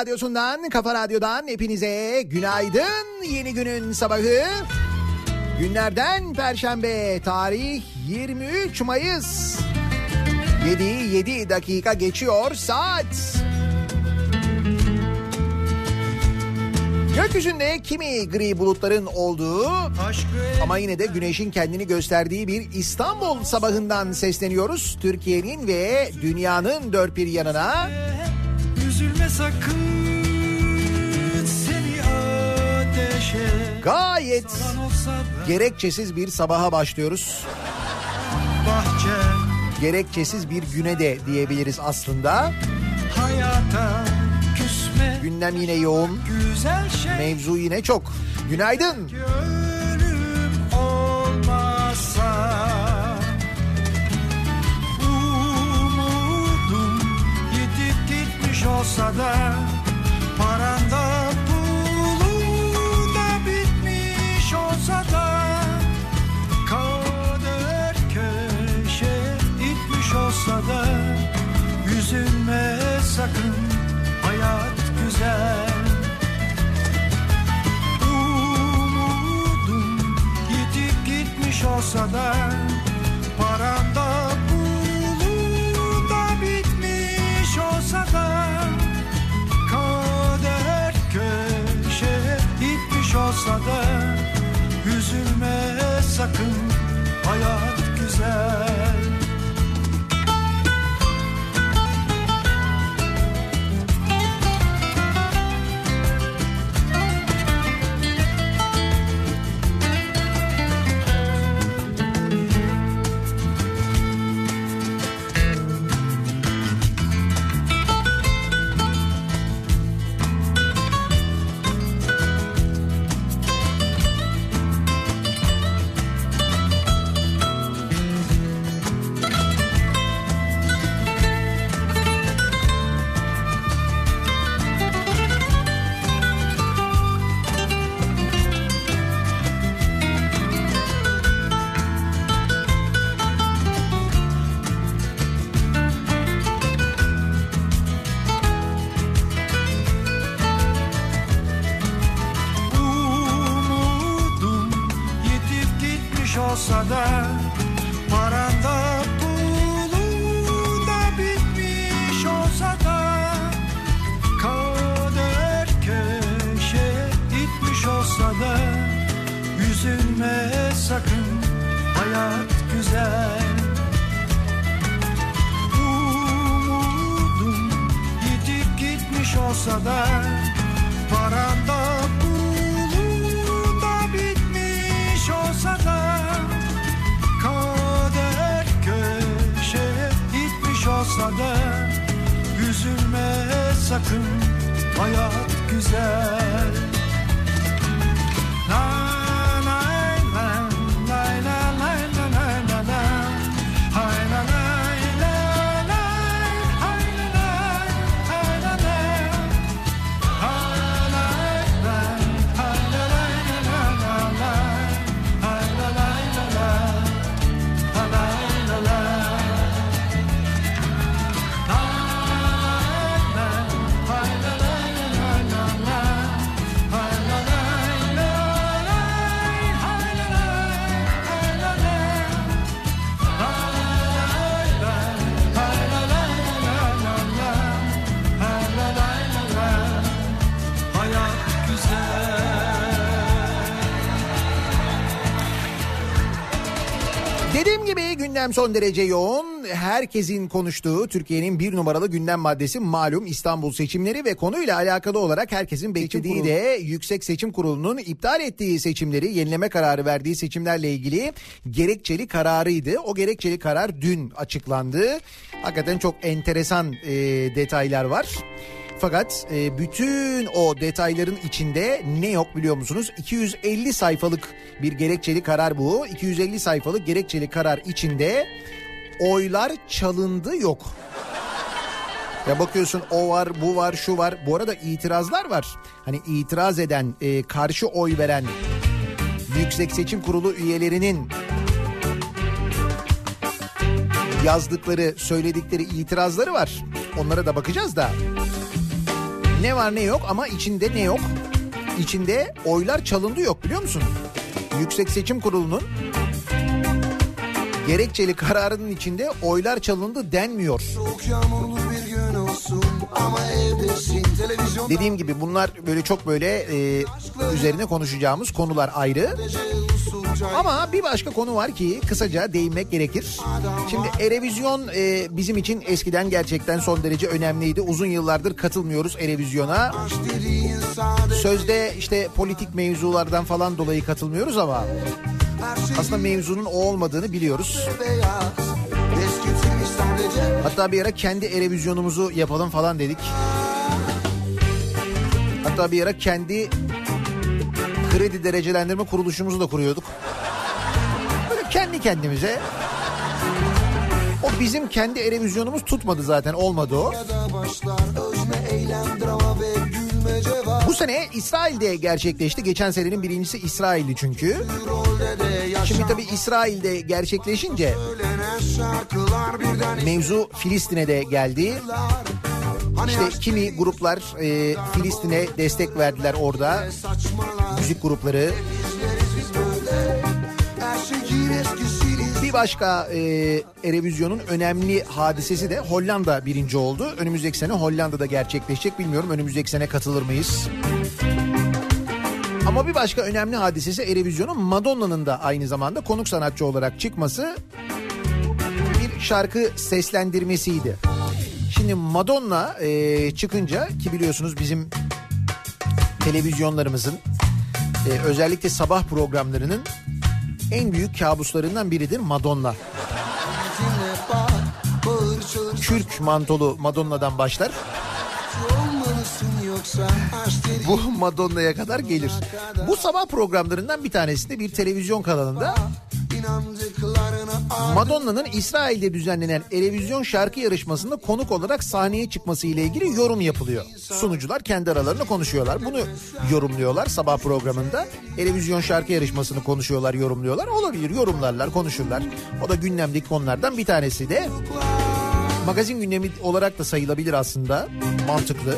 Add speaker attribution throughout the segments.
Speaker 1: Radyosu'ndan, Kafa Radyo'dan hepinize günaydın. Yeni günün sabahı. Günlerden Perşembe, tarih 23 Mayıs. 7 7 dakika geçiyor saat. Gökyüzünde kimi gri bulutların olduğu ama yine de güneşin kendini gösterdiği bir İstanbul sabahından sesleniyoruz. Türkiye'nin ve dünyanın dört bir yanına. Gayet gerekçesiz bir sabaha başlıyoruz. Gerekçesiz bir güne de diyebiliriz aslında. Gündem yine yoğun,
Speaker 2: şey
Speaker 1: mevzu yine çok. Günaydın.
Speaker 2: ölüm olsa da paranda pulu da bitmiş olsa da kader köşe itmiş olsa da üzülme sakın hayat güzel. Umudum yitip gitmiş olsa da paramda olsa da üzülme sakın. Hayat güzel
Speaker 1: gündem son derece yoğun. Herkesin konuştuğu Türkiye'nin bir numaralı gündem maddesi malum İstanbul seçimleri ve konuyla alakalı olarak herkesin beklediği de Yüksek Seçim Kurulu'nun iptal ettiği seçimleri, yenileme kararı verdiği seçimlerle ilgili gerekçeli kararıydı. O gerekçeli karar dün açıklandı. Hakikaten çok enteresan e, detaylar var. Fakat e, bütün o detayların içinde ne yok biliyor musunuz? 250 sayfalık bir gerekçeli karar bu. 250 sayfalık gerekçeli karar içinde oylar çalındı yok. Ya bakıyorsun o var, bu var, şu var. Bu arada itirazlar var. Hani itiraz eden, e, karşı oy veren Yüksek Seçim Kurulu üyelerinin yazdıkları, söyledikleri itirazları var. Onlara da bakacağız da. Ne var ne yok ama içinde ne yok? İçinde oylar çalındı yok biliyor musun? Yüksek Seçim Kurulu'nun gerekçeli kararının içinde oylar çalındı denmiyor.
Speaker 3: Çok yağmurlu bir gün olsun ama evdesin televizyon
Speaker 1: Dediğim gibi bunlar böyle çok böyle e, üzerine konuşacağımız konular ayrı. Ama bir başka konu var ki kısaca değinmek gerekir. Şimdi Erevizyon e, bizim için eskiden gerçekten son derece önemliydi. Uzun yıllardır katılmıyoruz Erevizyon'a. Sözde işte politik mevzulardan falan dolayı katılmıyoruz ama aslında mevzunun o olmadığını biliyoruz. Hatta bir ara kendi Erevizyonumuzu yapalım falan dedik. Hatta bir ara kendi kredi derecelendirme kuruluşumuzu da kuruyorduk. Böyle kendi kendimize. O bizim kendi Erevizyonumuz tutmadı zaten olmadı o. Bu sene İsrail'de gerçekleşti. Geçen senenin birincisi İsrail'di çünkü. Şimdi tabii İsrail'de gerçekleşince mevzu Filistin'e de geldi.
Speaker 3: Hani
Speaker 1: İşte kimi gruplar e, Filistin'e destek verdiler orada. Müzik grupları. Bir başka e, Erevizyon'un önemli hadisesi de Hollanda birinci oldu. Önümüzdeki sene Hollanda'da gerçekleşecek. Bilmiyorum önümüzdeki sene katılır mıyız? Ama bir başka önemli hadisesi Erevizyon'un Madonna'nın da aynı zamanda konuk sanatçı olarak çıkması bir şarkı seslendirmesiydi. Şimdi Madonna e, çıkınca ki biliyorsunuz bizim televizyonlarımızın e, özellikle sabah programlarının en büyük kabuslarından biridir Madonna. Kürk mantolu Madonna'dan başlar. Bu Madonna'ya kadar gelir. Bu sabah programlarından bir tanesinde bir televizyon kanalında Madonna'nın İsrail'de düzenlenen Erevizyon şarkı yarışmasında konuk olarak sahneye çıkması ile ilgili yorum yapılıyor. Sunucular kendi aralarında konuşuyorlar. Bunu yorumluyorlar sabah programında. Erevizyon şarkı yarışmasını konuşuyorlar, yorumluyorlar. Olabilir, yorumlarlar, konuşurlar. O da gündemdeki konulardan bir tanesi de. Magazin gündemi olarak da sayılabilir aslında. Mantıklı.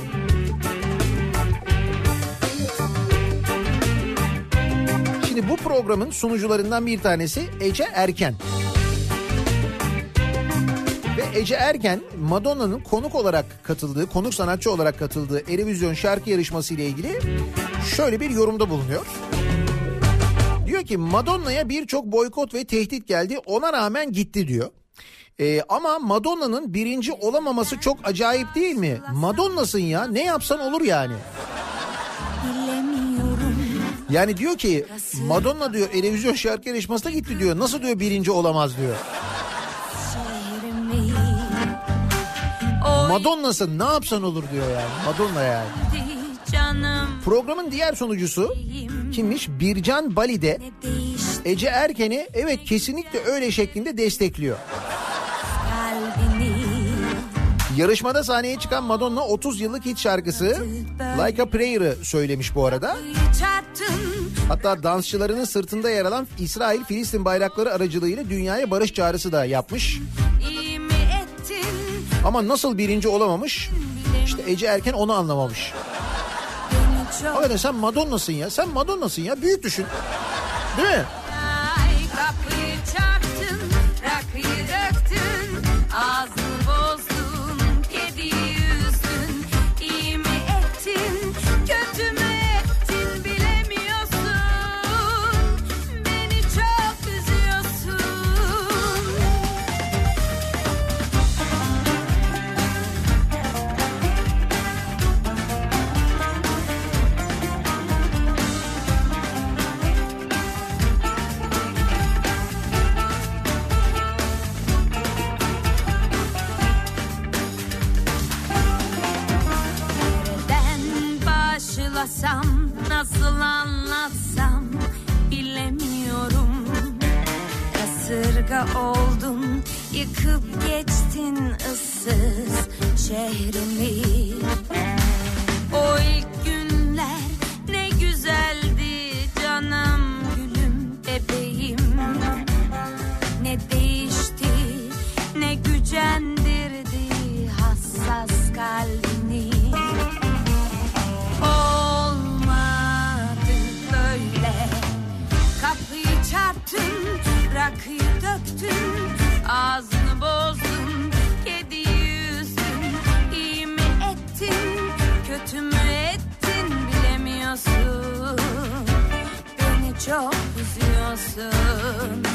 Speaker 1: Şimdi bu programın sunucularından bir tanesi Ece Erken. Ve Ece Erken Madonna'nın konuk olarak katıldığı, konuk sanatçı olarak katıldığı Erevizyon şarkı yarışması ile ilgili şöyle bir yorumda bulunuyor. Diyor ki Madonna'ya birçok boykot ve tehdit geldi ona rağmen gitti diyor. Ee, ama Madonna'nın birinci olamaması çok acayip değil mi? Madonna'sın ya ne yapsan olur yani. Yani diyor ki Madonna diyor Erevizyon şarkı yarışmasına gitti diyor. Nasıl diyor birinci olamaz diyor. Madonna'sın ne yapsan olur diyor yani. Madonna yani. Programın diğer sunucusu kimmiş? Bircan Bali'de Ece Erken'i evet kesinlikle öyle şeklinde destekliyor. Yarışmada sahneye çıkan Madonna 30 yıllık hit şarkısı Like a Prayer'ı söylemiş bu arada. Hatta dansçılarının sırtında yer alan İsrail-Filistin bayrakları aracılığıyla dünyaya barış çağrısı da yapmış. Ama nasıl birinci olamamış? İşte Ece Erken onu anlamamış. Hakikaten sen Madonna'sın ya. Sen Madonna'sın ya. Büyük düşün. Değil mi?
Speaker 4: başka oldun. Yıkıp geçtin ıssız şehrimi. O ilk günler ne güzeldi canım gülüm bebeğim. Ne değişti ne gücendirdi hassas kalbini. Olmadı böyle. Kapıyı çarptın rakıyı
Speaker 1: sun.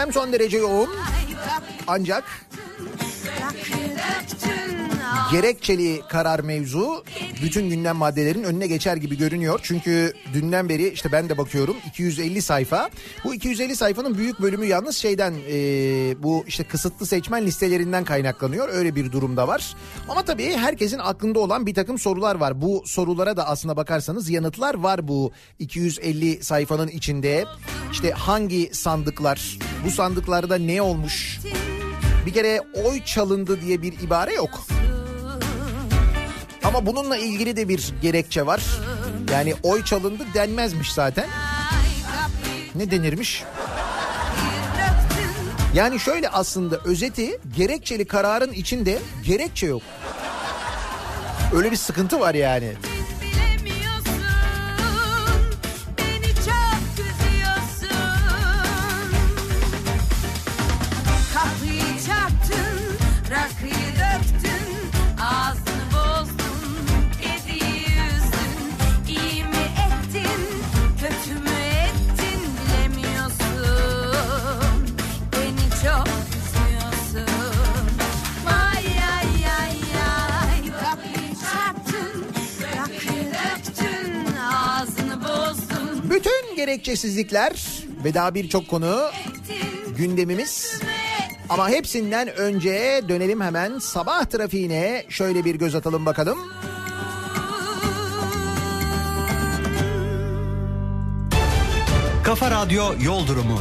Speaker 1: Gündem son derece yoğun. Ancak
Speaker 4: döktün,
Speaker 1: gerekçeli karar mevzu bütün gündem maddelerin önüne geçer gibi görünüyor. Çünkü dünden beri işte ben de bakıyorum 250 sayfa. Bu 250 sayfanın büyük bölümü yalnız şeyden e, bu işte kısıtlı seçmen listelerinden kaynaklanıyor. Öyle bir durumda var. Ama tabii herkesin aklında olan bir takım sorular var. Bu sorulara da aslına bakarsanız yanıtlar var bu 250 sayfanın içinde. İşte hangi sandıklar, bu sandıklarda ne olmuş? Bir kere oy çalındı diye bir ibare yok. Ama bununla ilgili de bir gerekçe var. Yani oy çalındı denmezmiş zaten. Ne denirmiş? Yani şöyle aslında özeti gerekçeli kararın içinde gerekçe yok. Öyle bir sıkıntı var yani. Bütün gerekçesizlikler ve daha birçok konu gündemimiz. Ama hepsinden önce dönelim hemen sabah trafiğine şöyle bir göz atalım bakalım.
Speaker 5: Kafa Radyo Yol Durumu.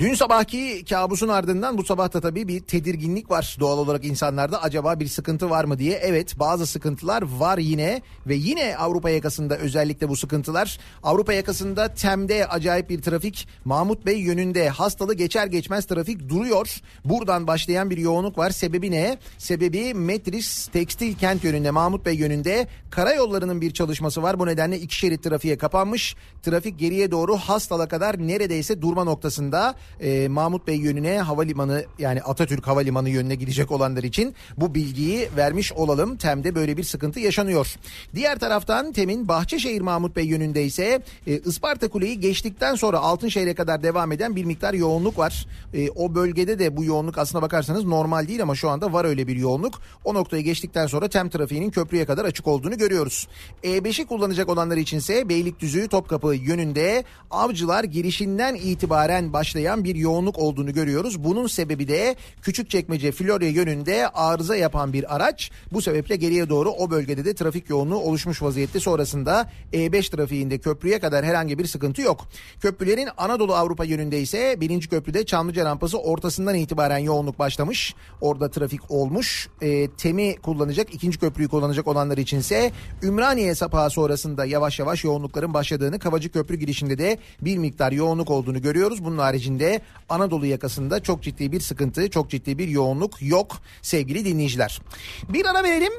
Speaker 1: Dün sabahki kabusun ardından bu sabah da tabii bir tedirginlik var doğal olarak insanlarda. Acaba bir sıkıntı var mı diye. Evet bazı sıkıntılar var yine ve yine Avrupa yakasında özellikle bu sıkıntılar. Avrupa yakasında Tem'de acayip bir trafik. Mahmut Bey yönünde hastalı geçer geçmez trafik duruyor. Buradan başlayan bir yoğunluk var. Sebebi ne? Sebebi Metris Tekstil Kent yönünde Mahmut Bey yönünde karayollarının bir çalışması var. Bu nedenle iki şerit trafiğe kapanmış. Trafik geriye doğru Hastal'a kadar neredeyse durma noktasında e, Mahmut Bey yönüne havalimanı yani Atatürk Havalimanı yönüne gidecek olanlar için bu bilgiyi vermiş olalım. Tem'de böyle bir sıkıntı yaşanıyor. Diğer taraftan Tem'in Bahçeşehir Mahmut Bey yönünde ise e, Isparta Kuleyi geçtikten sonra Altınşehir'e kadar devam eden bir miktar yoğunluk var. E, o bölgede de bu yoğunluk aslına bakarsanız normal değil ama şu anda var öyle bir yoğunluk. O noktayı geçtikten sonra Tem trafiğinin köprüye kadar açık olduğunu görüyoruz. E5'i kullanacak olanlar içinse Beylikdüzü Topkapı yönünde avcılar girişinden itibaren başlayan bir yoğunluk olduğunu görüyoruz. Bunun sebebi de Küçükçekmece Florya yönünde arıza yapan bir araç. Bu sebeple geriye doğru o bölgede de trafik yoğunluğu oluşmuş vaziyette. Sonrasında E5 trafiğinde köprüye kadar herhangi bir sıkıntı yok. Köprülerin Anadolu Avrupa yönünde ise birinci köprüde Çamlıca rampası ortasından itibaren yoğunluk başlamış. Orada trafik olmuş. E, Temi kullanacak, ikinci köprüyü kullanacak olanlar içinse Ümraniye sapağı sonrasında yavaş yavaş yoğunlukların başladığını, Kavacı Köprü girişinde de bir miktar yoğunluk olduğunu görüyoruz. Bunun haricinde Anadolu yakasında çok ciddi bir sıkıntı, çok ciddi bir yoğunluk yok sevgili dinleyiciler. Bir ara verelim.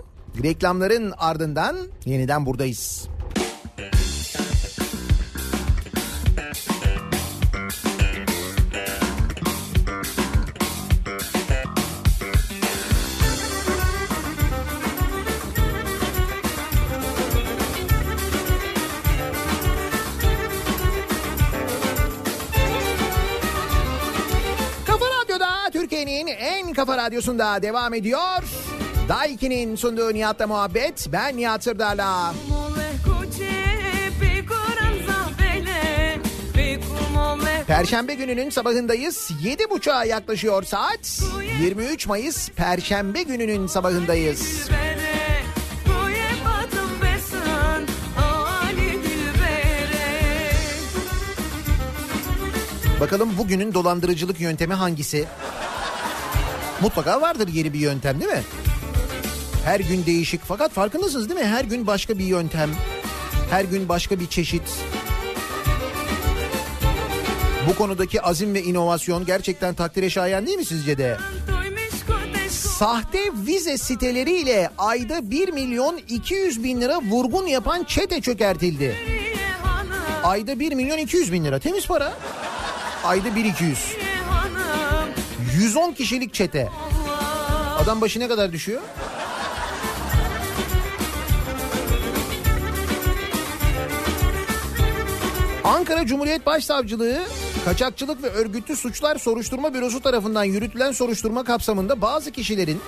Speaker 1: Reklamların ardından yeniden buradayız. Kafa radyosunda devam ediyor. Daiki'nin sunduğu Nihat'la muhabbet. Ben Nihat Sırdar'la. Perşembe gününün sabahındayız. Yedi buçuğa yaklaşıyor saat. 23 Mayıs Perşembe gününün sabahındayız. Bakalım bugünün dolandırıcılık yöntemi hangisi? Mutlaka vardır yeni bir yöntem değil mi? Her gün değişik fakat farkındasınız değil mi? Her gün başka bir yöntem. Her gün başka bir çeşit. Bu konudaki azim ve inovasyon gerçekten takdire şayan değil mi sizce de? Sahte vize siteleriyle ayda 1 milyon 200 bin lira vurgun yapan çete çökertildi. Ayda 1 milyon 200 bin lira temiz para. Ayda 1 200. 110 kişilik çete. Adam başı ne kadar düşüyor? Ankara Cumhuriyet Başsavcılığı Kaçakçılık ve Örgütlü Suçlar Soruşturma Bürosu tarafından yürütülen soruşturma kapsamında bazı kişilerin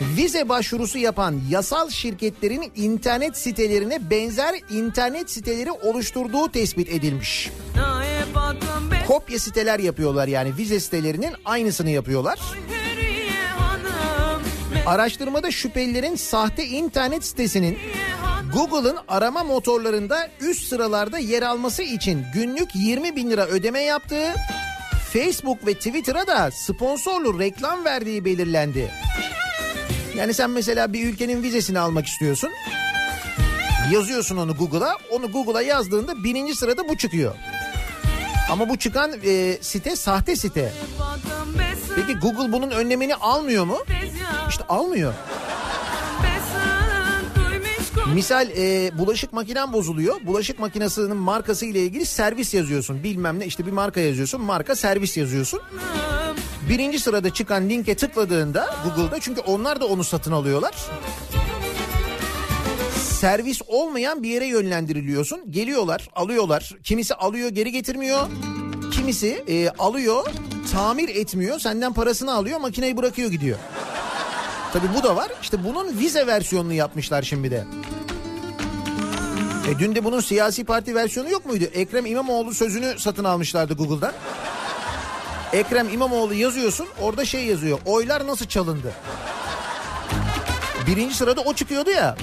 Speaker 1: vize başvurusu yapan yasal şirketlerin internet sitelerine benzer internet siteleri oluşturduğu tespit edilmiş. Kopya siteler yapıyorlar yani vize sitelerinin aynısını yapıyorlar. Araştırmada şüphelilerin sahte internet sitesinin Google'ın arama motorlarında üst sıralarda yer alması için günlük 20 bin lira ödeme yaptığı, Facebook ve Twitter'a da sponsorlu reklam verdiği belirlendi. Yani sen mesela bir ülkenin vizesini almak istiyorsun. Yazıyorsun onu Google'a. Onu Google'a yazdığında birinci sırada bu çıkıyor. Ama bu çıkan e, site sahte site. Peki Google bunun önlemini almıyor mu? İşte almıyor. Misal e, bulaşık makinen bozuluyor. Bulaşık makinesinin markası ile ilgili servis yazıyorsun. Bilmem ne işte bir marka yazıyorsun. Marka servis yazıyorsun. Birinci sırada çıkan linke tıkladığında Google'da çünkü onlar da onu satın alıyorlar. Servis olmayan bir yere yönlendiriliyorsun. Geliyorlar, alıyorlar. Kimisi alıyor, geri getirmiyor. Kimisi e, alıyor, tamir etmiyor. Senden parasını alıyor, makineyi bırakıyor gidiyor. Tabii bu da var. İşte bunun vize versiyonunu yapmışlar şimdi de. E dün de bunun siyasi parti versiyonu yok muydu? Ekrem İmamoğlu sözünü satın almışlardı Google'dan. Ekrem İmamoğlu yazıyorsun orada şey yazıyor. Oylar nasıl çalındı? Birinci sırada o çıkıyordu ya.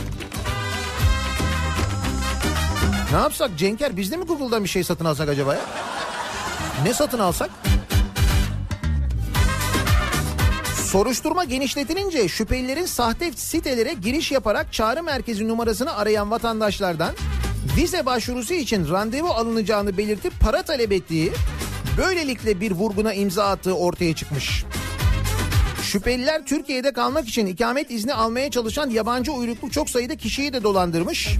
Speaker 1: Ne yapsak Cenker biz de mi Google'dan bir şey satın alsak acaba ya? Ne satın alsak? Soruşturma genişletilince şüphelilerin sahte sitelere giriş yaparak çağrı merkezi numarasını arayan vatandaşlardan vize başvurusu için randevu alınacağını belirtip para talep ettiği, böylelikle bir vurguna imza attığı ortaya çıkmış. Şüpheliler Türkiye'de kalmak için ikamet izni almaya çalışan yabancı uyruklu çok sayıda kişiyi de dolandırmış.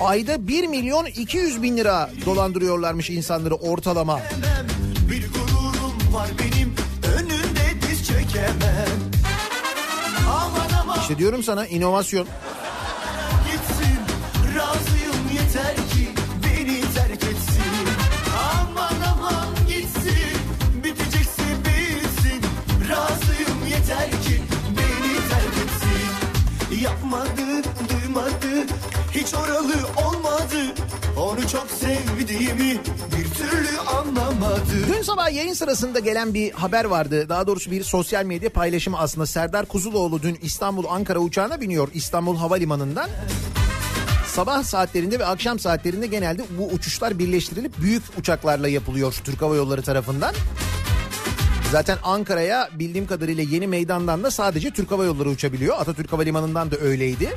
Speaker 1: Ayda 1 milyon 200 bin lira dolandırıyorlarmış insanları ortalama.
Speaker 5: Bir gururum var benim önünde diz aman
Speaker 1: İşte diyorum sana inovasyon.
Speaker 5: Hiç oralı olmadı. Onu çok sevdiğimi bir türlü anlamadı.
Speaker 1: Dün sabah yayın sırasında gelen bir haber vardı. Daha doğrusu bir sosyal medya paylaşımı aslında. Serdar Kuzuloğlu dün İstanbul Ankara uçağına biniyor İstanbul Havalimanı'ndan. Sabah saatlerinde ve akşam saatlerinde genelde bu uçuşlar birleştirilip büyük uçaklarla yapılıyor Türk Hava Yolları tarafından. Zaten Ankara'ya bildiğim kadarıyla yeni meydandan da sadece Türk Hava Yolları uçabiliyor. Atatürk Havalimanı'ndan da öyleydi.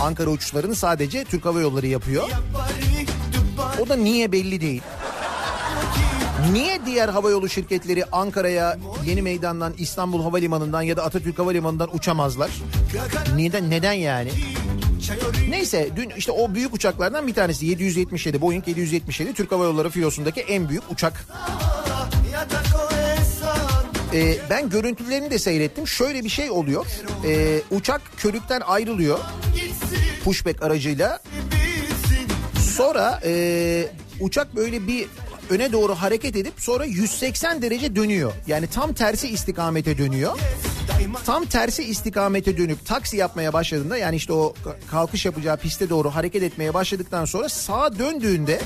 Speaker 1: Ankara uçuşlarını sadece Türk Hava Yolları yapıyor. O da niye belli değil. Niye diğer havayolu şirketleri Ankara'ya yeni meydandan İstanbul Havalimanı'ndan ya da Atatürk Havalimanı'ndan uçamazlar? Neden neden yani? Neyse dün işte o büyük uçaklardan bir tanesi 777 Boeing 777 Türk Hava Yolları filosundaki en büyük uçak. Ee, ben görüntülerini de seyrettim. Şöyle bir şey oluyor. Ee, uçak körükten ayrılıyor pushback aracıyla. Sonra e, uçak böyle bir öne doğru hareket edip sonra 180 derece dönüyor. Yani tam tersi istikamete dönüyor. Tam tersi istikamete dönüp taksi yapmaya başladığında yani işte o kalkış yapacağı piste doğru hareket etmeye başladıktan sonra sağa döndüğünde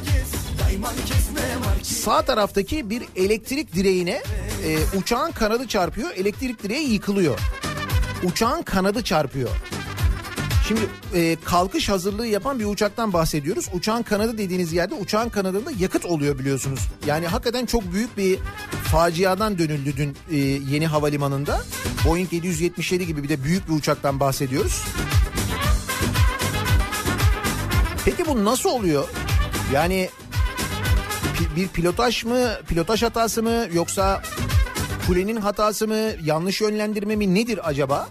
Speaker 1: sağ taraftaki bir elektrik direğine e, uçağın kanadı çarpıyor. Elektrik direği yıkılıyor. Uçağın kanadı çarpıyor. Şimdi e, kalkış hazırlığı yapan bir uçaktan bahsediyoruz. Uçağın kanadı dediğiniz yerde uçağın kanadında yakıt oluyor biliyorsunuz. Yani hakikaten çok büyük bir faciadan dönüldü dün e, yeni havalimanında. Boeing 777 gibi bir de büyük bir uçaktan bahsediyoruz. Peki bu nasıl oluyor? Yani bir pilotaj mı, pilotaj hatası mı yoksa kulenin hatası mı, yanlış yönlendirme mi nedir acaba?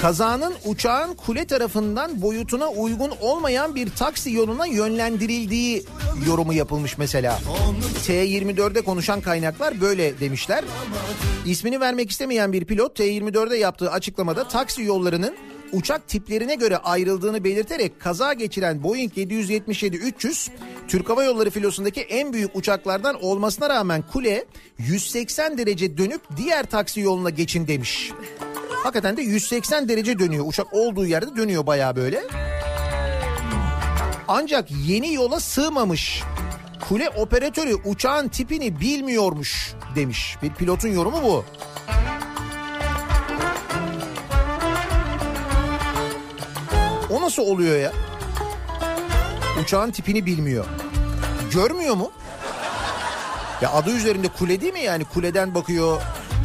Speaker 1: Kazanın uçağın kule tarafından boyutuna uygun olmayan bir taksi yoluna yönlendirildiği yorumu yapılmış mesela. T24'de konuşan kaynaklar böyle demişler. İsmini vermek istemeyen bir pilot T24'de yaptığı açıklamada taksi yollarının uçak tiplerine göre ayrıldığını belirterek kaza geçiren Boeing 777-300 Türk Hava Yolları filosundaki en büyük uçaklardan olmasına rağmen kule 180 derece dönüp diğer taksi yoluna geçin demiş. Hakikaten de 180 derece dönüyor. Uçak olduğu yerde dönüyor bayağı böyle. Ancak yeni yola sığmamış. Kule operatörü uçağın tipini bilmiyormuş demiş. Bir pilotun yorumu bu. O nasıl oluyor ya? Uçağın tipini bilmiyor. Görmüyor mu? Ya adı üzerinde kule değil mi yani? Kuleden bakıyor.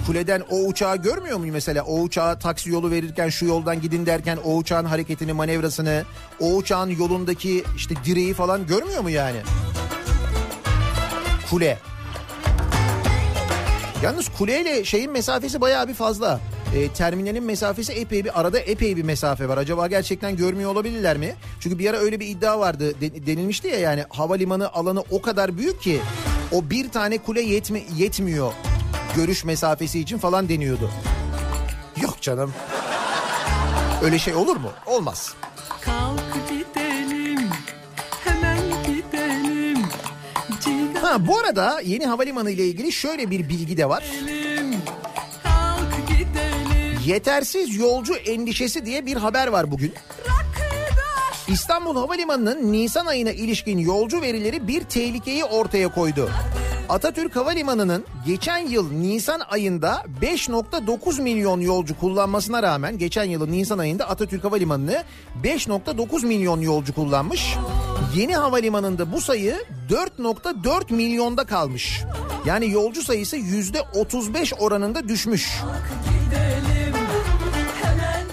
Speaker 1: Kuleden o uçağı görmüyor mu mesela? O uçağa taksi yolu verirken şu yoldan gidin derken o uçağın hareketini, manevrasını, o uçağın yolundaki işte direği falan görmüyor mu yani? Kule. Yalnız kuleyle şeyin mesafesi bayağı bir fazla. E, terminalin mesafesi epey bir arada epey bir mesafe var. Acaba gerçekten görmüyor olabilirler mi? Çünkü bir ara öyle bir iddia vardı de- denilmişti ya yani havalimanı alanı o kadar büyük ki o bir tane kule yetmi yetmiyor görüş mesafesi için falan deniyordu. Yok canım. Öyle şey olur mu? Olmaz.
Speaker 6: Kalk gidelim, hemen gidelim. Ciga
Speaker 1: Ha bu arada yeni havalimanı ile ilgili şöyle bir bilgi de var. Yetersiz yolcu endişesi diye bir haber var bugün. İstanbul Havalimanı'nın Nisan ayına ilişkin yolcu verileri bir tehlikeyi ortaya koydu. Atatürk Havalimanı'nın geçen yıl Nisan ayında 5.9 milyon yolcu kullanmasına rağmen geçen yılın Nisan ayında Atatürk Havalimanı'nı 5.9 milyon yolcu kullanmış. Yeni havalimanında bu sayı 4.4 milyonda kalmış. Yani yolcu sayısı %35 oranında düşmüş.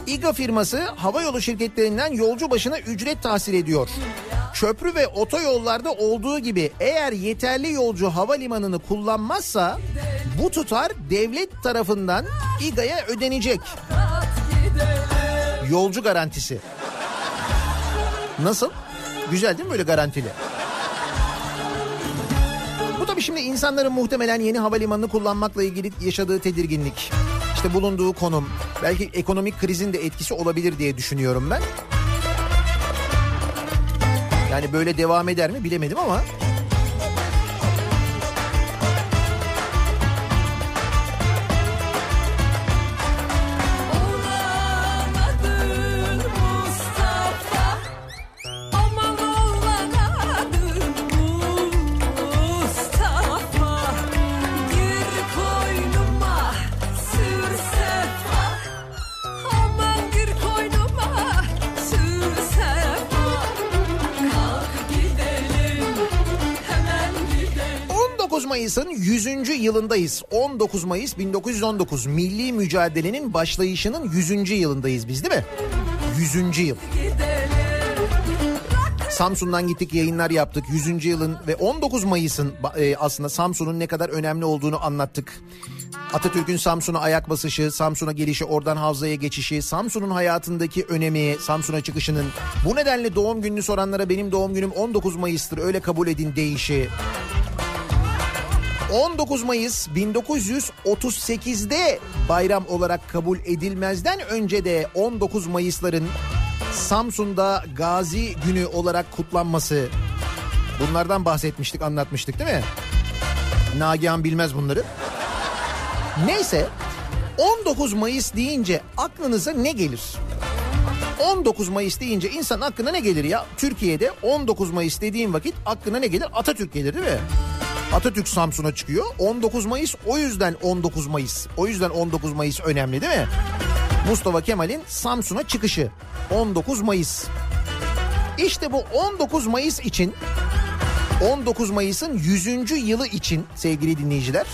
Speaker 1: İGA firması havayolu şirketlerinden yolcu başına ücret tahsil ediyor. Köprü ve otoyollarda olduğu gibi eğer yeterli yolcu havalimanını kullanmazsa bu tutar devlet tarafından İGA'ya ödenecek. Yolcu garantisi. Nasıl? Güzel değil mi böyle garantili? Bu tabii şimdi insanların muhtemelen yeni havalimanını kullanmakla ilgili yaşadığı tedirginlik. İşte bulunduğu konum. Belki ekonomik krizin de etkisi olabilir diye düşünüyorum ben. Yani böyle devam eder mi bilemedim ama yılındayız. 19 Mayıs 1919 milli mücadelenin başlayışının 100. yılındayız biz değil mi? 100. yıl. Samsun'dan gittik yayınlar yaptık. 100. yılın ve 19 Mayıs'ın e, aslında Samsun'un ne kadar önemli olduğunu anlattık. Atatürk'ün Samsun'a ayak basışı, Samsun'a gelişi, oradan Havza'ya geçişi, Samsun'un hayatındaki önemi, Samsun'a çıkışının. Bu nedenle doğum gününü soranlara benim doğum günüm 19 Mayıs'tır öyle kabul edin deyişi. 19 Mayıs 1938'de bayram olarak kabul edilmezden önce de 19 Mayıs'ların Samsun'da Gazi Günü olarak kutlanması. Bunlardan bahsetmiştik, anlatmıştık değil mi? Nagihan bilmez bunları. Neyse 19 Mayıs deyince aklınıza ne gelir? 19 Mayıs deyince insan aklına ne gelir ya? Türkiye'de 19 Mayıs dediğin vakit aklına ne gelir? Atatürk gelir değil mi? Atatürk Samsun'a çıkıyor. 19 Mayıs o yüzden 19 Mayıs. O yüzden 19 Mayıs önemli değil mi? Mustafa Kemal'in Samsun'a çıkışı 19 Mayıs. İşte bu 19 Mayıs için 19 Mayıs'ın 100. yılı için sevgili dinleyiciler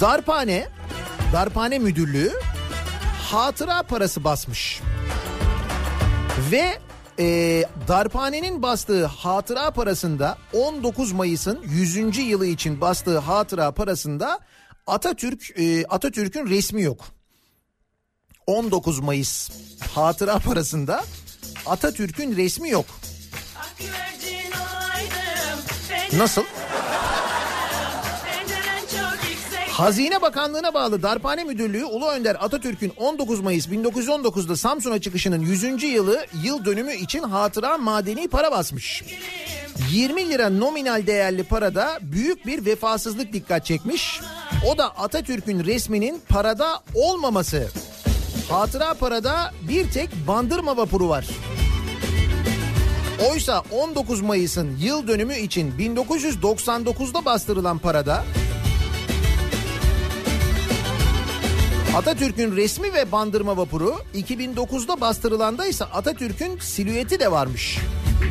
Speaker 1: Darphane Darphane Müdürlüğü hatıra parası basmış. Ve e, darphanenin bastığı hatıra parasında 19 Mayıs'ın 100. yılı için bastığı hatıra parasında Atatürk e, Atatürk'ün resmi yok. 19 Mayıs hatıra parasında Atatürk'ün resmi yok. Nasıl? Hazine Bakanlığı'na bağlı Darphane Müdürlüğü Ulu Önder Atatürk'ün 19 Mayıs 1919'da Samsun'a çıkışının 100. yılı yıl dönümü için hatıra madeni para basmış. 20 lira nominal değerli parada büyük bir vefasızlık dikkat çekmiş. O da Atatürk'ün resminin parada olmaması. Hatıra parada bir tek bandırma vapuru var. Oysa 19 Mayıs'ın yıl dönümü için 1999'da bastırılan parada Atatürk'ün resmi ve bandırma vapuru 2009'da bastırılanda ise Atatürk'ün silüeti de varmış.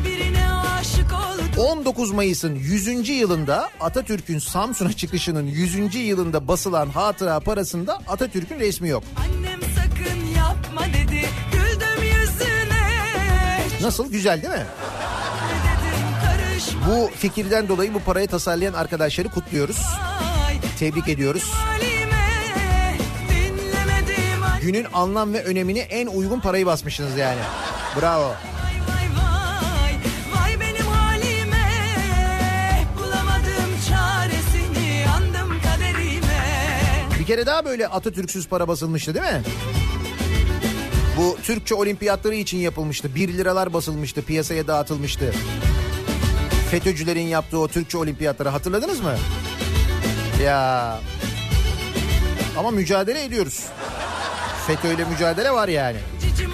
Speaker 7: Birine aşık oldum
Speaker 1: 19 Mayıs'ın 100. yılında Atatürk'ün Samsun'a çıkışının 100. yılında basılan hatıra parasında Atatürk'ün resmi yok.
Speaker 7: Annem sakın yapma dedi Güldüm yüzüne
Speaker 1: Nasıl güzel değil mi?
Speaker 7: Dedim
Speaker 1: Bu fikirden dolayı bu parayı tasarlayan arkadaşları kutluyoruz. Tebrik ediyoruz. Günün anlam ve önemini en uygun parayı basmışsınız yani. Bravo. Bir kere daha böyle Atatürk'süz para basılmıştı değil mi? Bu Türkçe olimpiyatları için yapılmıştı. 1 liralar basılmıştı, piyasaya dağıtılmıştı. FETÖ'cülerin yaptığı o Türkçe olimpiyatları hatırladınız mı? Ya. Ama mücadele ediyoruz. FETÖ'yle mücadele var yani.
Speaker 7: Cicim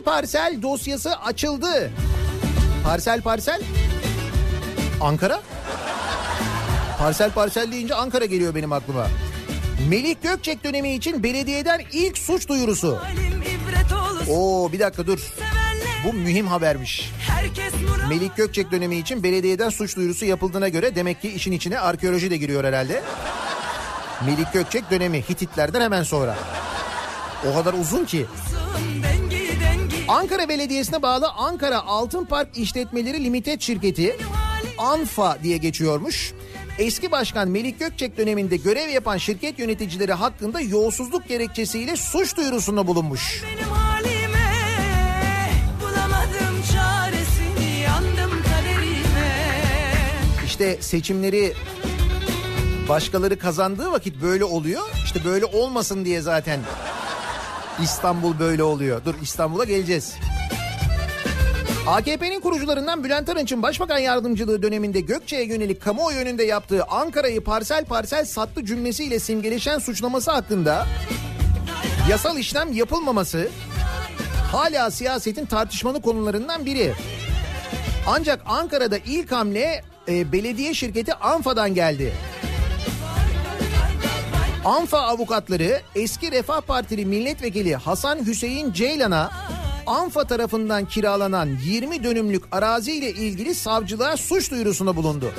Speaker 1: Parsel parsel dosyası açıldı. Parsel parsel. Ankara? Parsel parsel deyince Ankara geliyor benim aklıma. Melih Gökçek dönemi için belediyeden ilk suç duyurusu. Oo bir dakika dur. Bu mühim habermiş. Melik Gökçek dönemi için belediyeden suç duyurusu yapıldığına göre demek ki işin içine arkeoloji de giriyor herhalde. Melik Gökçek dönemi Hititlerden hemen sonra. O kadar uzun ki. Ankara Belediyesi'ne bağlı Ankara Altın Park İşletmeleri Limited Şirketi ANFA diye geçiyormuş. Eski başkan Melik Gökçek döneminde görev yapan şirket yöneticileri hakkında yolsuzluk gerekçesiyle suç duyurusunda bulunmuş.
Speaker 7: Benim halime çaresini
Speaker 1: İşte seçimleri başkaları kazandığı vakit böyle oluyor. İşte böyle olmasın diye zaten İstanbul böyle oluyor. Dur İstanbul'a geleceğiz. AKP'nin kurucularından Bülent Arınç'ın başbakan yardımcılığı döneminde Gökçe'ye yönelik kamuoyu önünde yaptığı Ankara'yı parsel parsel sattı cümlesiyle simgeleşen suçlaması hakkında yasal işlem yapılmaması hala siyasetin tartışmalı konularından biri. Ancak Ankara'da ilk hamle e, belediye şirketi Anfa'dan geldi. Anfa avukatları eski Refah Partili milletvekili Hasan Hüseyin Ceylan'a Anfa tarafından kiralanan 20 dönümlük arazi ile ilgili savcılığa suç duyurusunda bulundu.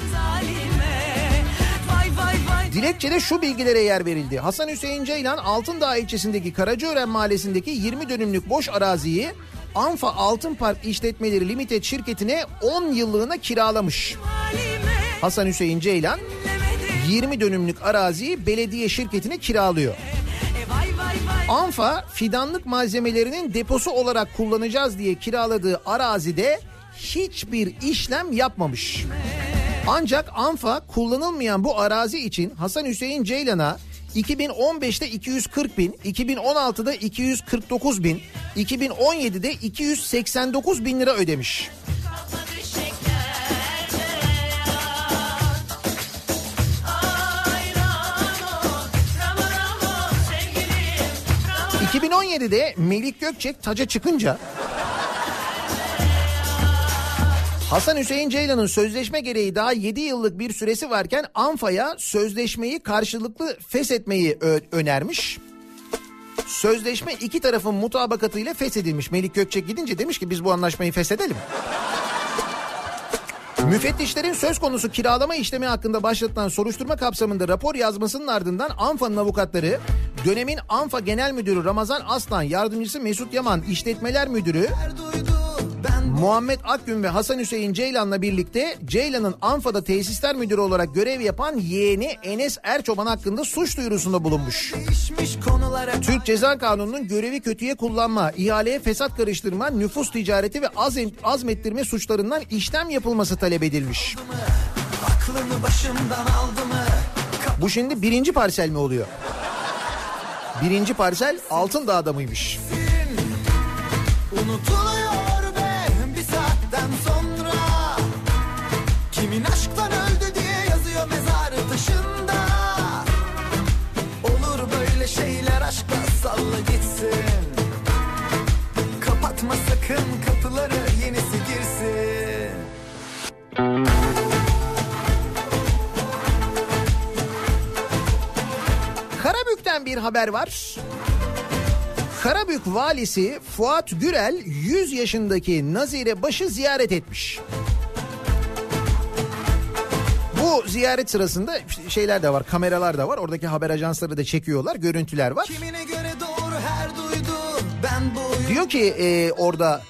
Speaker 1: Dilekçede şu bilgilere yer verildi. Hasan Hüseyin Ceylan Altındağ ilçesindeki Karacaören mahallesindeki 20 dönümlük boş araziyi Anfa Altın Park İşletmeleri Limited şirketine 10 yıllığına kiralamış. Hasan Hüseyin Ceylan 20 dönümlük araziyi belediye şirketine kiralıyor. Anfa fidanlık malzemelerinin deposu olarak kullanacağız diye kiraladığı arazide hiçbir işlem yapmamış. Ancak Anfa kullanılmayan bu arazi için Hasan Hüseyin Ceylan'a 2015'te 240 bin, 2016'da 249 bin, 2017'de 289 bin lira ödemiş. 2017'de Melik Gökçek taca çıkınca Hasan Hüseyin Ceylan'ın sözleşme gereği daha 7 yıllık bir süresi varken Anfa'ya sözleşmeyi karşılıklı feshetmeyi önermiş. Sözleşme iki tarafın mutabakatıyla feshedilmiş. Melik Gökçek gidince demiş ki biz bu anlaşmayı feshedelim. Müfettişlerin söz konusu kiralama işlemi hakkında başlatılan soruşturma kapsamında rapor yazmasının ardından ANFA'nın avukatları dönemin ANFA Genel Müdürü Ramazan Aslan, yardımcısı Mesut Yaman, işletmeler müdürü Muhammed Akgün ve Hasan Hüseyin Ceylan'la birlikte Ceylan'ın ANFA'da tesisler müdürü olarak görev yapan yeğeni Enes Erçoban hakkında suç duyurusunda bulunmuş. Türk Ceza Kanunu'nun görevi kötüye kullanma, ihaleye fesat karıştırma, nüfus ticareti ve azm, azmettirme suçlarından işlem yapılması talep edilmiş.
Speaker 5: aklımı başımdan aldı mı?
Speaker 1: Bu şimdi birinci parsel mi oluyor? Birinci parsel Altındağ'da mıymış?
Speaker 5: Unutuluyor Kimin aşktan öldü diye yazıyor mezarı taşında Olur böyle şeyler aşkla salla gitsin Kapatma sakın kapıları yenisi girsin
Speaker 1: Karabük'ten bir haber var. Karabük valisi Fuat Gürel 100 yaşındaki Nazire Baş'ı ziyaret etmiş. Bu ziyaret sırasında şeyler de var, kameralar da var. Oradaki haber ajansları da çekiyorlar, görüntüler var.
Speaker 5: Kimine göre doğru her duydu
Speaker 1: Diyor ki e, orada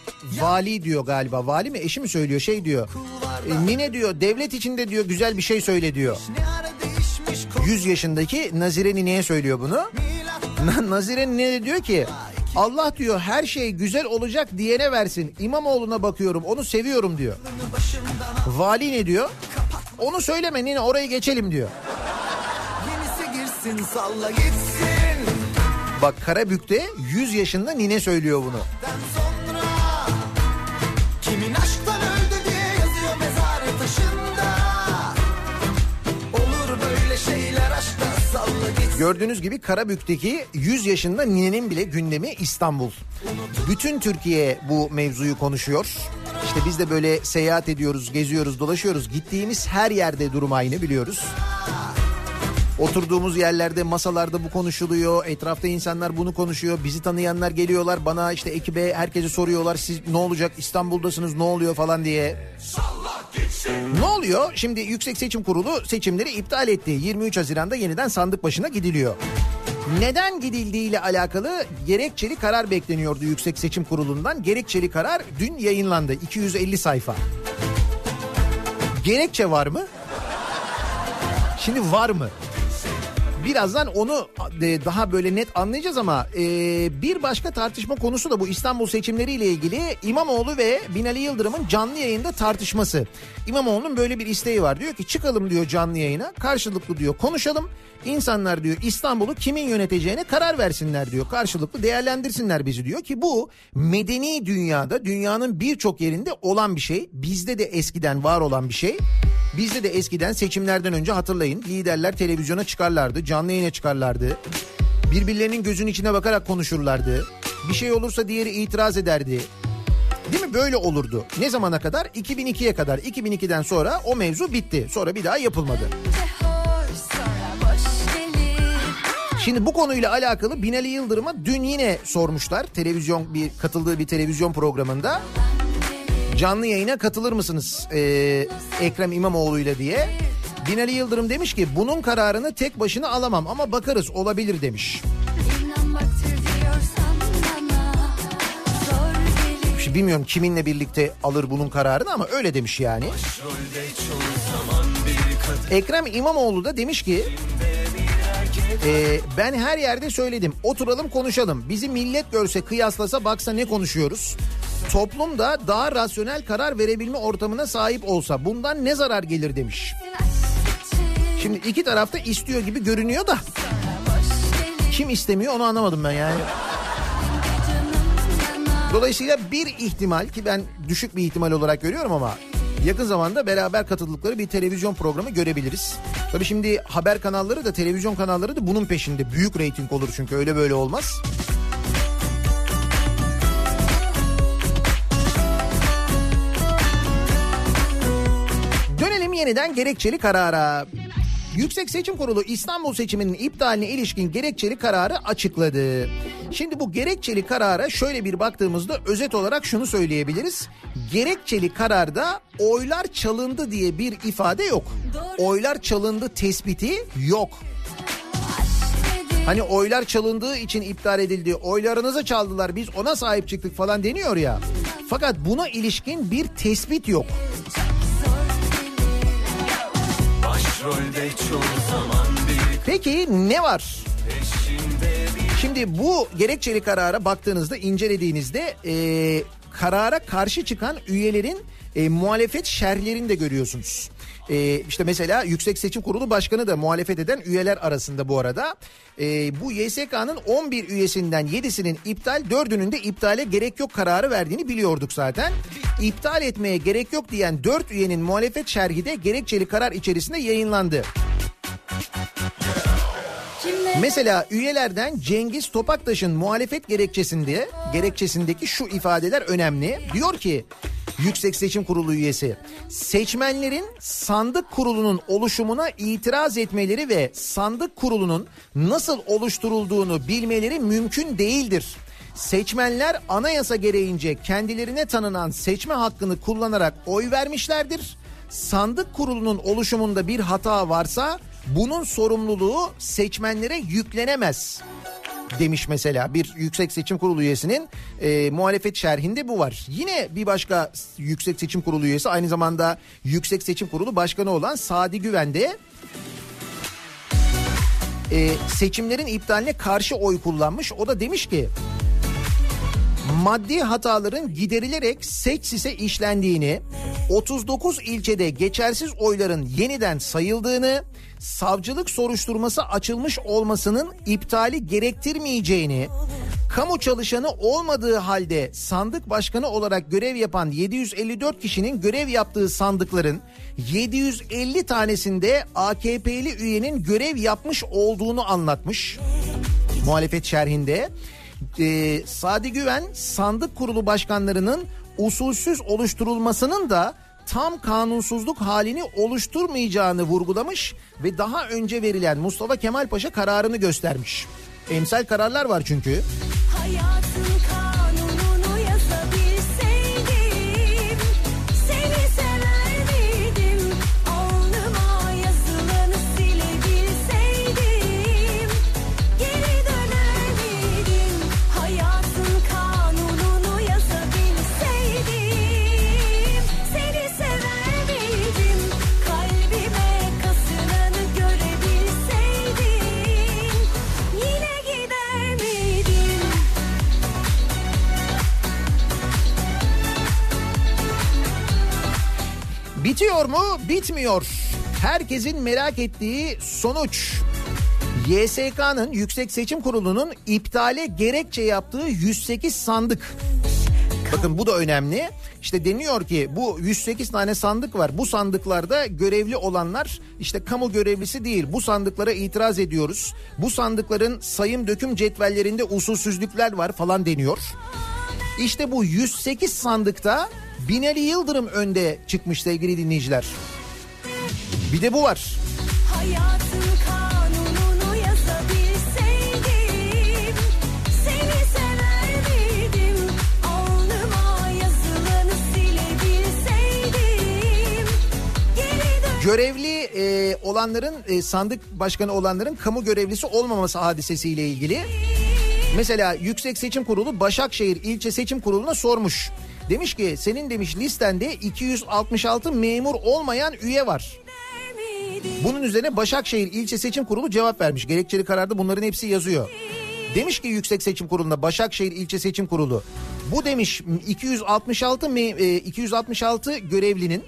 Speaker 1: vali diyor galiba. Vali mi eşi mi söylüyor şey diyor. E, Nine diyor devlet içinde diyor güzel bir şey söyle diyor.
Speaker 5: ne ara değişmiş konu
Speaker 1: 100 yaşındaki Nazire Nine'ye söylüyor bunu. Na- Nazire Nine de diyor ki Allah diyor her şey güzel olacak diyene versin. İmamoğlu'na bakıyorum onu seviyorum diyor. Vali ne diyor? Onu söyleme Nine orayı geçelim diyor.
Speaker 5: Yenisi girsin salla gitsin
Speaker 1: Bak Karabük'te 100 yaşında Nine söylüyor bunu.
Speaker 5: Sonra Kimin aşktan öldü diye yazıyor mezarı taşında Olur böyle şeyler aşkta salla gitsin
Speaker 1: Gördüğünüz gibi Karabük'teki 100 yaşında Nine'nin bile gündemi İstanbul. Bütün Türkiye bu mevzuyu konuşuyor. İşte biz de böyle seyahat ediyoruz, geziyoruz, dolaşıyoruz. Gittiğimiz her yerde durum aynı biliyoruz. Oturduğumuz yerlerde masalarda bu konuşuluyor. Etrafta insanlar bunu konuşuyor. Bizi tanıyanlar geliyorlar bana işte ekibe herkese soruyorlar. Siz ne olacak İstanbul'dasınız ne oluyor falan diye. Ne oluyor? Şimdi Yüksek Seçim Kurulu seçimleri iptal etti. 23 Haziran'da yeniden sandık başına gidiliyor. Neden gidildiğiyle alakalı gerekçeli karar bekleniyordu Yüksek Seçim Kurulu'ndan. Gerekçeli karar dün yayınlandı. 250 sayfa. Gerekçe var mı? Şimdi var mı? Birazdan onu daha böyle net anlayacağız ama e, bir başka tartışma konusu da bu İstanbul seçimleriyle ilgili İmamoğlu ve Binali Yıldırım'ın canlı yayında tartışması. İmamoğlu'nun böyle bir isteği var. Diyor ki çıkalım diyor canlı yayına karşılıklı diyor konuşalım. İnsanlar diyor İstanbul'u kimin yöneteceğine karar versinler diyor. Karşılıklı değerlendirsinler bizi diyor ki bu medeni dünyada dünyanın birçok yerinde olan bir şey. Bizde de eskiden var olan bir şey. Bizde de eskiden seçimlerden önce hatırlayın liderler televizyona çıkarlardı, canlı yayına çıkarlardı. Birbirlerinin gözünün içine bakarak konuşurlardı. Bir şey olursa diğeri itiraz ederdi. Değil mi? Böyle olurdu. Ne zamana kadar? 2002'ye kadar. 2002'den sonra o mevzu bitti. Sonra bir daha yapılmadı. Şimdi bu konuyla alakalı Binali Yıldırım'a dün yine sormuşlar. Televizyon bir katıldığı bir televizyon programında. Canlı yayına katılır mısınız ee, Ekrem İmamoğlu'yla diye. Binali Yıldırım demiş ki bunun kararını tek başına alamam ama bakarız olabilir demiş. Şimdi bilmiyorum kiminle birlikte alır bunun kararını ama öyle demiş yani. Ekrem İmamoğlu da demiş ki e, ben her yerde söyledim oturalım konuşalım bizi millet görse kıyaslasa baksa ne konuşuyoruz toplum da daha rasyonel karar verebilme ortamına sahip olsa bundan ne zarar gelir demiş. Şimdi iki tarafta istiyor gibi görünüyor da kim istemiyor onu anlamadım ben yani. Dolayısıyla bir ihtimal ki ben düşük bir ihtimal olarak görüyorum ama yakın zamanda beraber katıldıkları bir televizyon programı görebiliriz. Tabii şimdi haber kanalları da televizyon kanalları da bunun peşinde. Büyük reyting olur çünkü öyle böyle olmaz. Yeniden gerekçeli karara. Yüksek Seçim Kurulu İstanbul seçiminin iptaline ilişkin gerekçeli kararı açıkladı. Şimdi bu gerekçeli karara şöyle bir baktığımızda özet olarak şunu söyleyebiliriz. Gerekçeli kararda oylar çalındı diye bir ifade yok. Oylar çalındı tespiti yok. Hani oylar çalındığı için iptal edildi, oylarınızı çaldılar biz ona sahip çıktık falan deniyor ya. Fakat buna ilişkin bir tespit yok. Peki ne var? Şimdi bu gerekçeli karara baktığınızda incelediğinizde e, karara karşı çıkan üyelerin e, muhalefet şerhlerini de görüyorsunuz. E, işte mesela Yüksek Seçim Kurulu Başkanı da muhalefet eden üyeler arasında bu arada. E, bu YSK'nın 11 üyesinden 7'sinin iptal 4'ünün de iptale gerek yok kararı verdiğini biliyorduk zaten. İptal etmeye gerek yok diyen 4 üyenin muhalefet şerhi de gerekçeli karar içerisinde yayınlandı. Mesela üyelerden Cengiz Topaktaş'ın muhalefet gerekçesinde gerekçesindeki şu ifadeler önemli. Diyor ki Yüksek Seçim Kurulu üyesi seçmenlerin sandık kurulunun oluşumuna itiraz etmeleri ve sandık kurulunun nasıl oluşturulduğunu bilmeleri mümkün değildir. Seçmenler anayasa gereğince kendilerine tanınan seçme hakkını kullanarak oy vermişlerdir. Sandık kurulunun oluşumunda bir hata varsa bunun sorumluluğu seçmenlere yüklenemez demiş mesela bir Yüksek Seçim Kurulu üyesinin e, muhalefet şerhinde bu var. Yine bir başka Yüksek Seçim Kurulu üyesi aynı zamanda Yüksek Seçim Kurulu Başkanı olan Sadi Güven de e, seçimlerin iptaline karşı oy kullanmış. O da demiş ki maddi hataların giderilerek seçsise işlendiğini, 39 ilçede geçersiz oyların yeniden sayıldığını, savcılık soruşturması açılmış olmasının iptali gerektirmeyeceğini, kamu çalışanı olmadığı halde sandık başkanı olarak görev yapan 754 kişinin görev yaptığı sandıkların 750 tanesinde AKP'li üyenin görev yapmış olduğunu anlatmış. Muhalefet şerhinde e, Sadi Güven sandık kurulu başkanlarının usulsüz oluşturulmasının da tam kanunsuzluk halini oluşturmayacağını vurgulamış ve daha önce verilen Mustafa Kemal Paşa kararını göstermiş. Emsal kararlar var çünkü.
Speaker 7: Hayatın
Speaker 1: Bitiyor mu? Bitmiyor. Herkesin merak ettiği sonuç. YSK'nın Yüksek Seçim Kurulu'nun iptale gerekçe yaptığı 108 sandık. Bakın bu da önemli. İşte deniyor ki bu 108 tane sandık var. Bu sandıklarda görevli olanlar işte kamu görevlisi değil. Bu sandıklara itiraz ediyoruz. Bu sandıkların sayım döküm cetvellerinde usulsüzlükler var falan deniyor. İşte bu 108 sandıkta Binali Yıldırım önde çıkmış sevgili dinleyiciler. Bir de bu var.
Speaker 7: Hayatın kanununu yazabilseydim Seni sever miydim Alnıma yazılanı silebilseydim
Speaker 1: Görevli e, olanların e, sandık başkanı olanların kamu görevlisi olmaması hadisesiyle ilgili. Mesela Yüksek Seçim Kurulu Başakşehir İlçe Seçim Kurulu'na sormuş. Demiş ki senin demiş listende 266 memur olmayan üye var. Bunun üzerine Başakşehir İlçe Seçim Kurulu cevap vermiş. Gerekçeli kararda bunların hepsi yazıyor. Demiş ki Yüksek Seçim Kurulu'nda Başakşehir İlçe Seçim Kurulu bu demiş 266 mi e, 266 görevlinin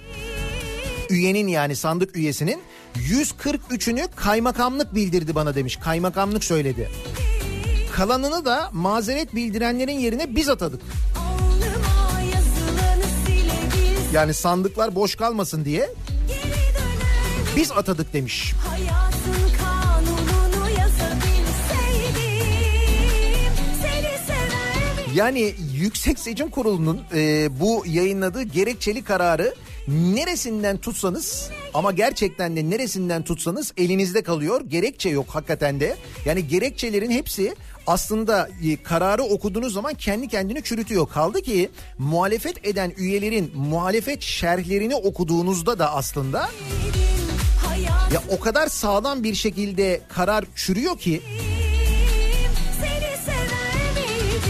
Speaker 1: üyenin yani sandık üyesinin 143'ünü kaymakamlık bildirdi bana demiş. Kaymakamlık söyledi. Kalanını da mazeret bildirenlerin yerine biz atadık. Yani sandıklar boş kalmasın diye biz atadık demiş. Yani Yüksek Seçim Kurulu'nun e, bu yayınladığı gerekçeli kararı neresinden tutsanız ama gerçekten de neresinden tutsanız elinizde kalıyor. Gerekçe yok hakikaten de. Yani gerekçelerin hepsi aslında e, kararı okuduğunuz zaman kendi kendini çürütüyor. Kaldı ki muhalefet eden üyelerin muhalefet şerhlerini okuduğunuzda da aslında ya o kadar sağlam bir şekilde karar çürüyor ki?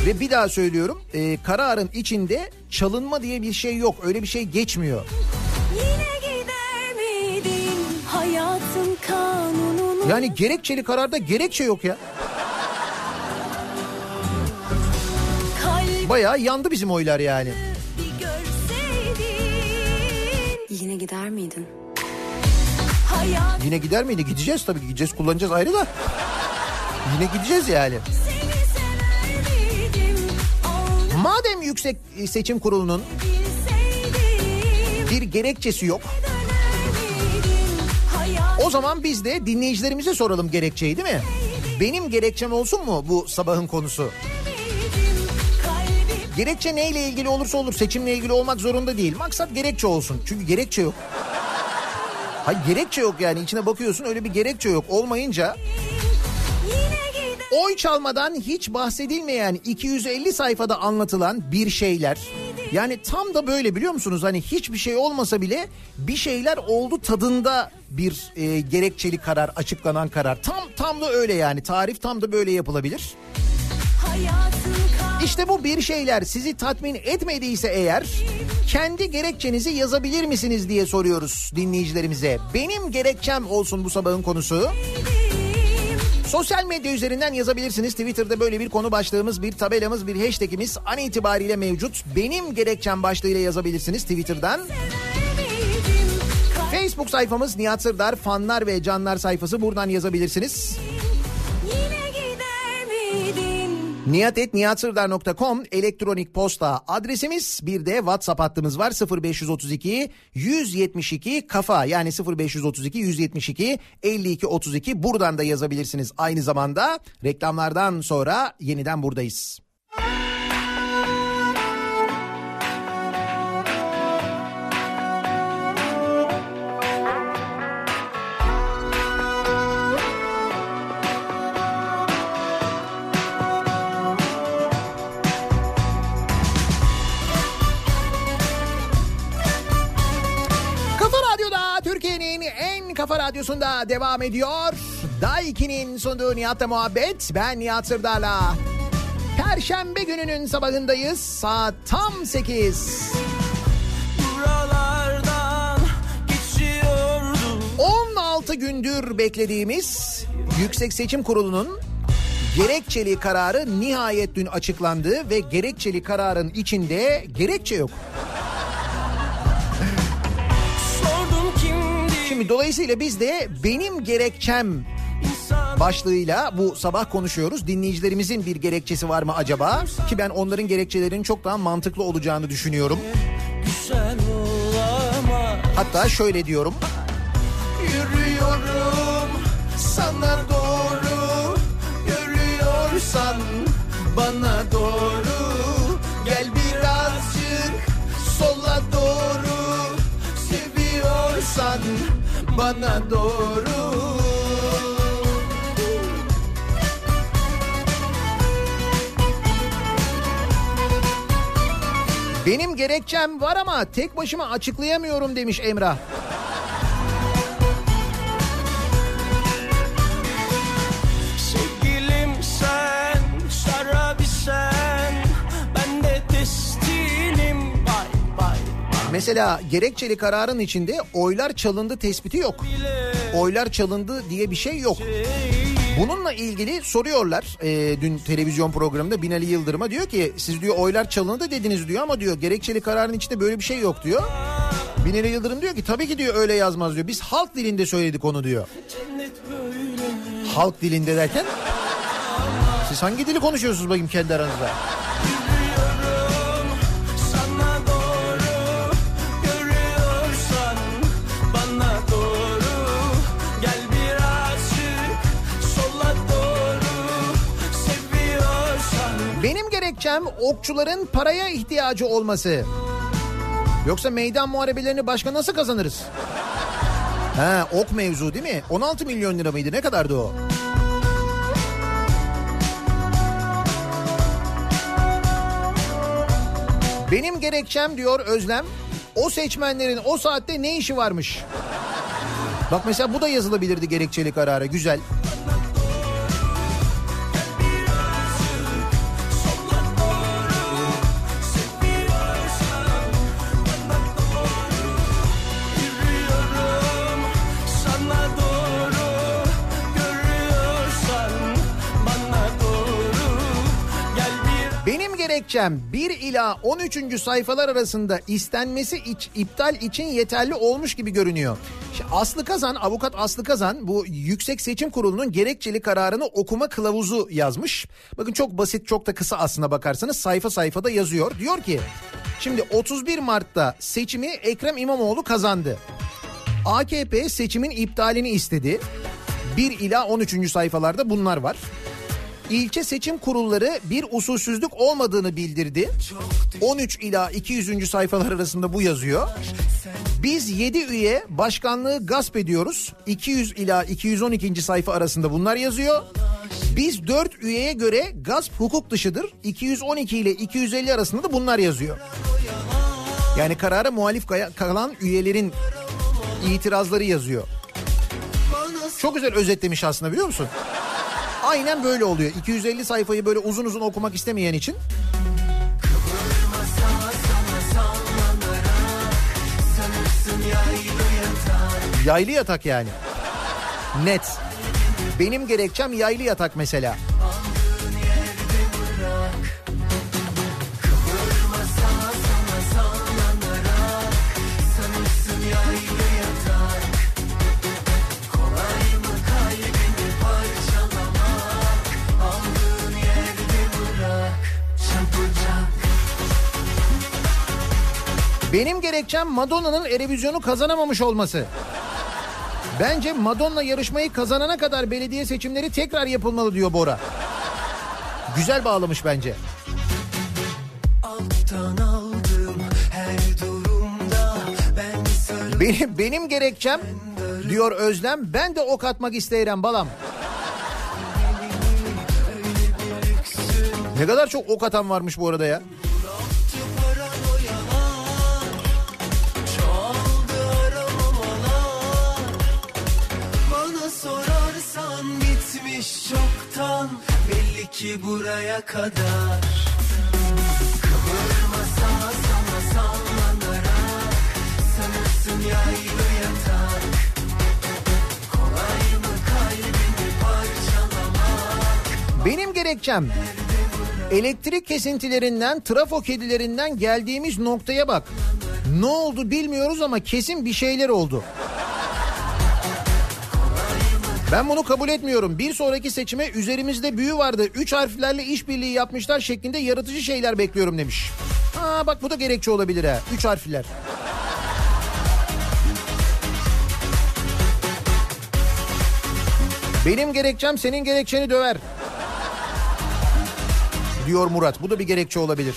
Speaker 1: Ve bir daha söylüyorum e, kararın içinde çalınma diye bir şey yok. Öyle bir şey geçmiyor.
Speaker 7: Miydin?
Speaker 1: Yani gerekçeli kararda gerekçe yok ya. Bayağı yandı bizim oylar yani.
Speaker 4: Yine gider miydin?
Speaker 1: Yine gider miydi? Gideceğiz tabii ki gideceğiz kullanacağız ayrı da. Yine gideceğiz yani. Madem Yüksek Seçim Kurulu'nun bir gerekçesi yok. O zaman biz de dinleyicilerimize soralım gerekçeyi değil mi? Benim gerekçem olsun mu bu sabahın konusu? Gerekçe neyle ilgili olursa olur seçimle ilgili olmak zorunda değil. Maksat gerekçe olsun. Çünkü gerekçe yok. Hayır gerekçe yok yani içine bakıyorsun öyle bir gerekçe yok. Olmayınca oy çalmadan hiç bahsedilmeyen 250 sayfada anlatılan bir şeyler. Yani tam da böyle biliyor musunuz? Hani hiçbir şey olmasa bile bir şeyler oldu tadında bir e, gerekçeli karar, açıklanan karar. Tam tam da öyle yani. Tarif tam da böyle yapılabilir.
Speaker 7: hayatın
Speaker 1: İşte bu bir şeyler sizi tatmin etmediyse eğer kendi gerekçenizi yazabilir misiniz diye soruyoruz dinleyicilerimize. Benim gerekçem olsun bu sabahın konusu. Sosyal medya üzerinden yazabilirsiniz. Twitter'da böyle bir konu başlığımız, bir tabelamız, bir hashtagimiz an itibariyle mevcut. Benim gerekçem başlığıyla yazabilirsiniz Twitter'dan. Facebook sayfamız Nihat Sırdar fanlar ve canlar sayfası buradan yazabilirsiniz. niyatetniyatsırdar.com elektronik posta adresimiz. Bir de WhatsApp hattımız var. 0532 172 kafa. Yani 0532 172 52 32 buradan da yazabilirsiniz aynı zamanda. Reklamlardan sonra yeniden buradayız. Kafa radyosunda devam ediyor. Daiki'nin sunduğu Nihat'la muhabbet. Ben Nihat Sırdar'la. Perşembe gününün sabahındayız. Saat tam 8.
Speaker 5: Buralardan geçiyordu
Speaker 1: 16 gündür beklediğimiz Yüksek Seçim Kurulu'nun gerekçeli kararı nihayet dün açıklandı ve gerekçeli kararın içinde gerekçe yok. Şimdi dolayısıyla biz de benim gerekçem başlığıyla bu sabah konuşuyoruz. Dinleyicilerimizin bir gerekçesi var mı acaba? Ki ben onların gerekçelerinin çok daha mantıklı olacağını düşünüyorum. Hatta şöyle diyorum. Yürüyorum sana doğru Görüyorsan bana doğru Gel birazcık sola doğru Seviyorsan bana doğru Benim gerekçem var ama tek başıma açıklayamıyorum demiş Emrah.
Speaker 5: Sevgilim sen şarabi
Speaker 1: Mesela gerekçeli kararın içinde oylar çalındı tespiti yok. Oylar çalındı diye bir şey yok. Bununla ilgili soruyorlar e, dün televizyon programında Binali Yıldırım'a diyor ki siz diyor oylar çalındı dediniz diyor ama diyor gerekçeli kararın içinde böyle bir şey yok diyor. Binali Yıldırım diyor ki tabii ki diyor öyle yazmaz diyor. Biz halk dilinde söyledik onu diyor. Halk dilinde derken siz hangi dili konuşuyorsunuz bakayım kendi aranızda? Gerekçem okçuların paraya ihtiyacı olması. Yoksa meydan muharebelerini başka nasıl kazanırız? Ha ok mevzu değil mi? 16 milyon lira mıydı? Ne kadardı o? Benim gerekçem diyor Özlem. O seçmenlerin o saatte ne işi varmış? Bak mesela bu da yazılabilirdi gerekçeli karara. Güzel.
Speaker 2: sana
Speaker 1: gerekçem 1 ila 13. sayfalar arasında istenmesi iç, iptal için yeterli olmuş gibi görünüyor. Şimdi Aslı Kazan, avukat Aslı Kazan bu Yüksek Seçim Kurulu'nun gerekçeli kararını okuma kılavuzu yazmış. Bakın çok basit, çok da kısa aslına bakarsanız sayfa sayfada yazıyor. Diyor ki, şimdi 31 Mart'ta seçimi Ekrem İmamoğlu kazandı. AKP seçimin iptalini istedi. 1 ila 13. sayfalarda bunlar var. İlçe seçim kurulları bir usulsüzlük olmadığını bildirdi. 13 ila 200. sayfalar arasında bu yazıyor. Biz 7 üye başkanlığı gasp ediyoruz. 200 ila 212. sayfa arasında bunlar yazıyor. Biz 4 üyeye göre gasp hukuk dışıdır. 212 ile 250 arasında da bunlar yazıyor. Yani karara muhalif kalan üyelerin itirazları yazıyor. Çok güzel özetlemiş aslında biliyor musun? Aynen böyle oluyor. 250 sayfayı böyle uzun uzun okumak istemeyen için. Yaylı yatak yani. Net. Benim gerekçem yaylı yatak mesela. Benim gerekçem Madonna'nın Erevizyonu kazanamamış olması. Bence Madonna yarışmayı kazanana kadar belediye seçimleri tekrar yapılmalı diyor Bora. Güzel bağlamış bence.
Speaker 2: alttan aldım her durumda ben sarı
Speaker 1: Benim, benim gerekçem diyor Özlem ben de ok atmak isterim balam. Ne kadar çok ok atan varmış bu arada ya.
Speaker 2: Buraya kadar
Speaker 1: Benim gerekçem elektrik kesintilerinden, trafo kedilerinden geldiğimiz noktaya bak. Ne oldu bilmiyoruz ama kesin bir şeyler oldu. Ben bunu kabul etmiyorum. Bir sonraki seçime üzerimizde büyü vardı. Üç harflerle işbirliği yapmışlar şeklinde yaratıcı şeyler bekliyorum demiş. Aa bak bu da gerekçe olabilir ha. Üç harfler. Benim gerekçem senin gerekçeni döver. Diyor Murat. Bu da bir gerekçe olabilir.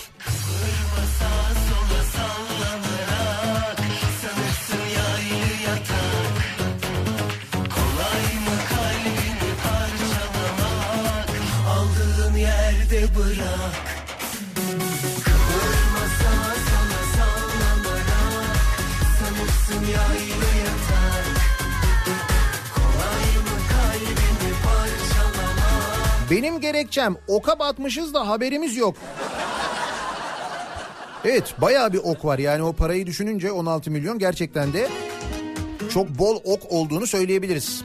Speaker 1: Benim gerekçem oka batmışız da haberimiz yok. Evet bayağı bir ok var yani o parayı düşününce 16 milyon gerçekten de çok bol ok olduğunu söyleyebiliriz.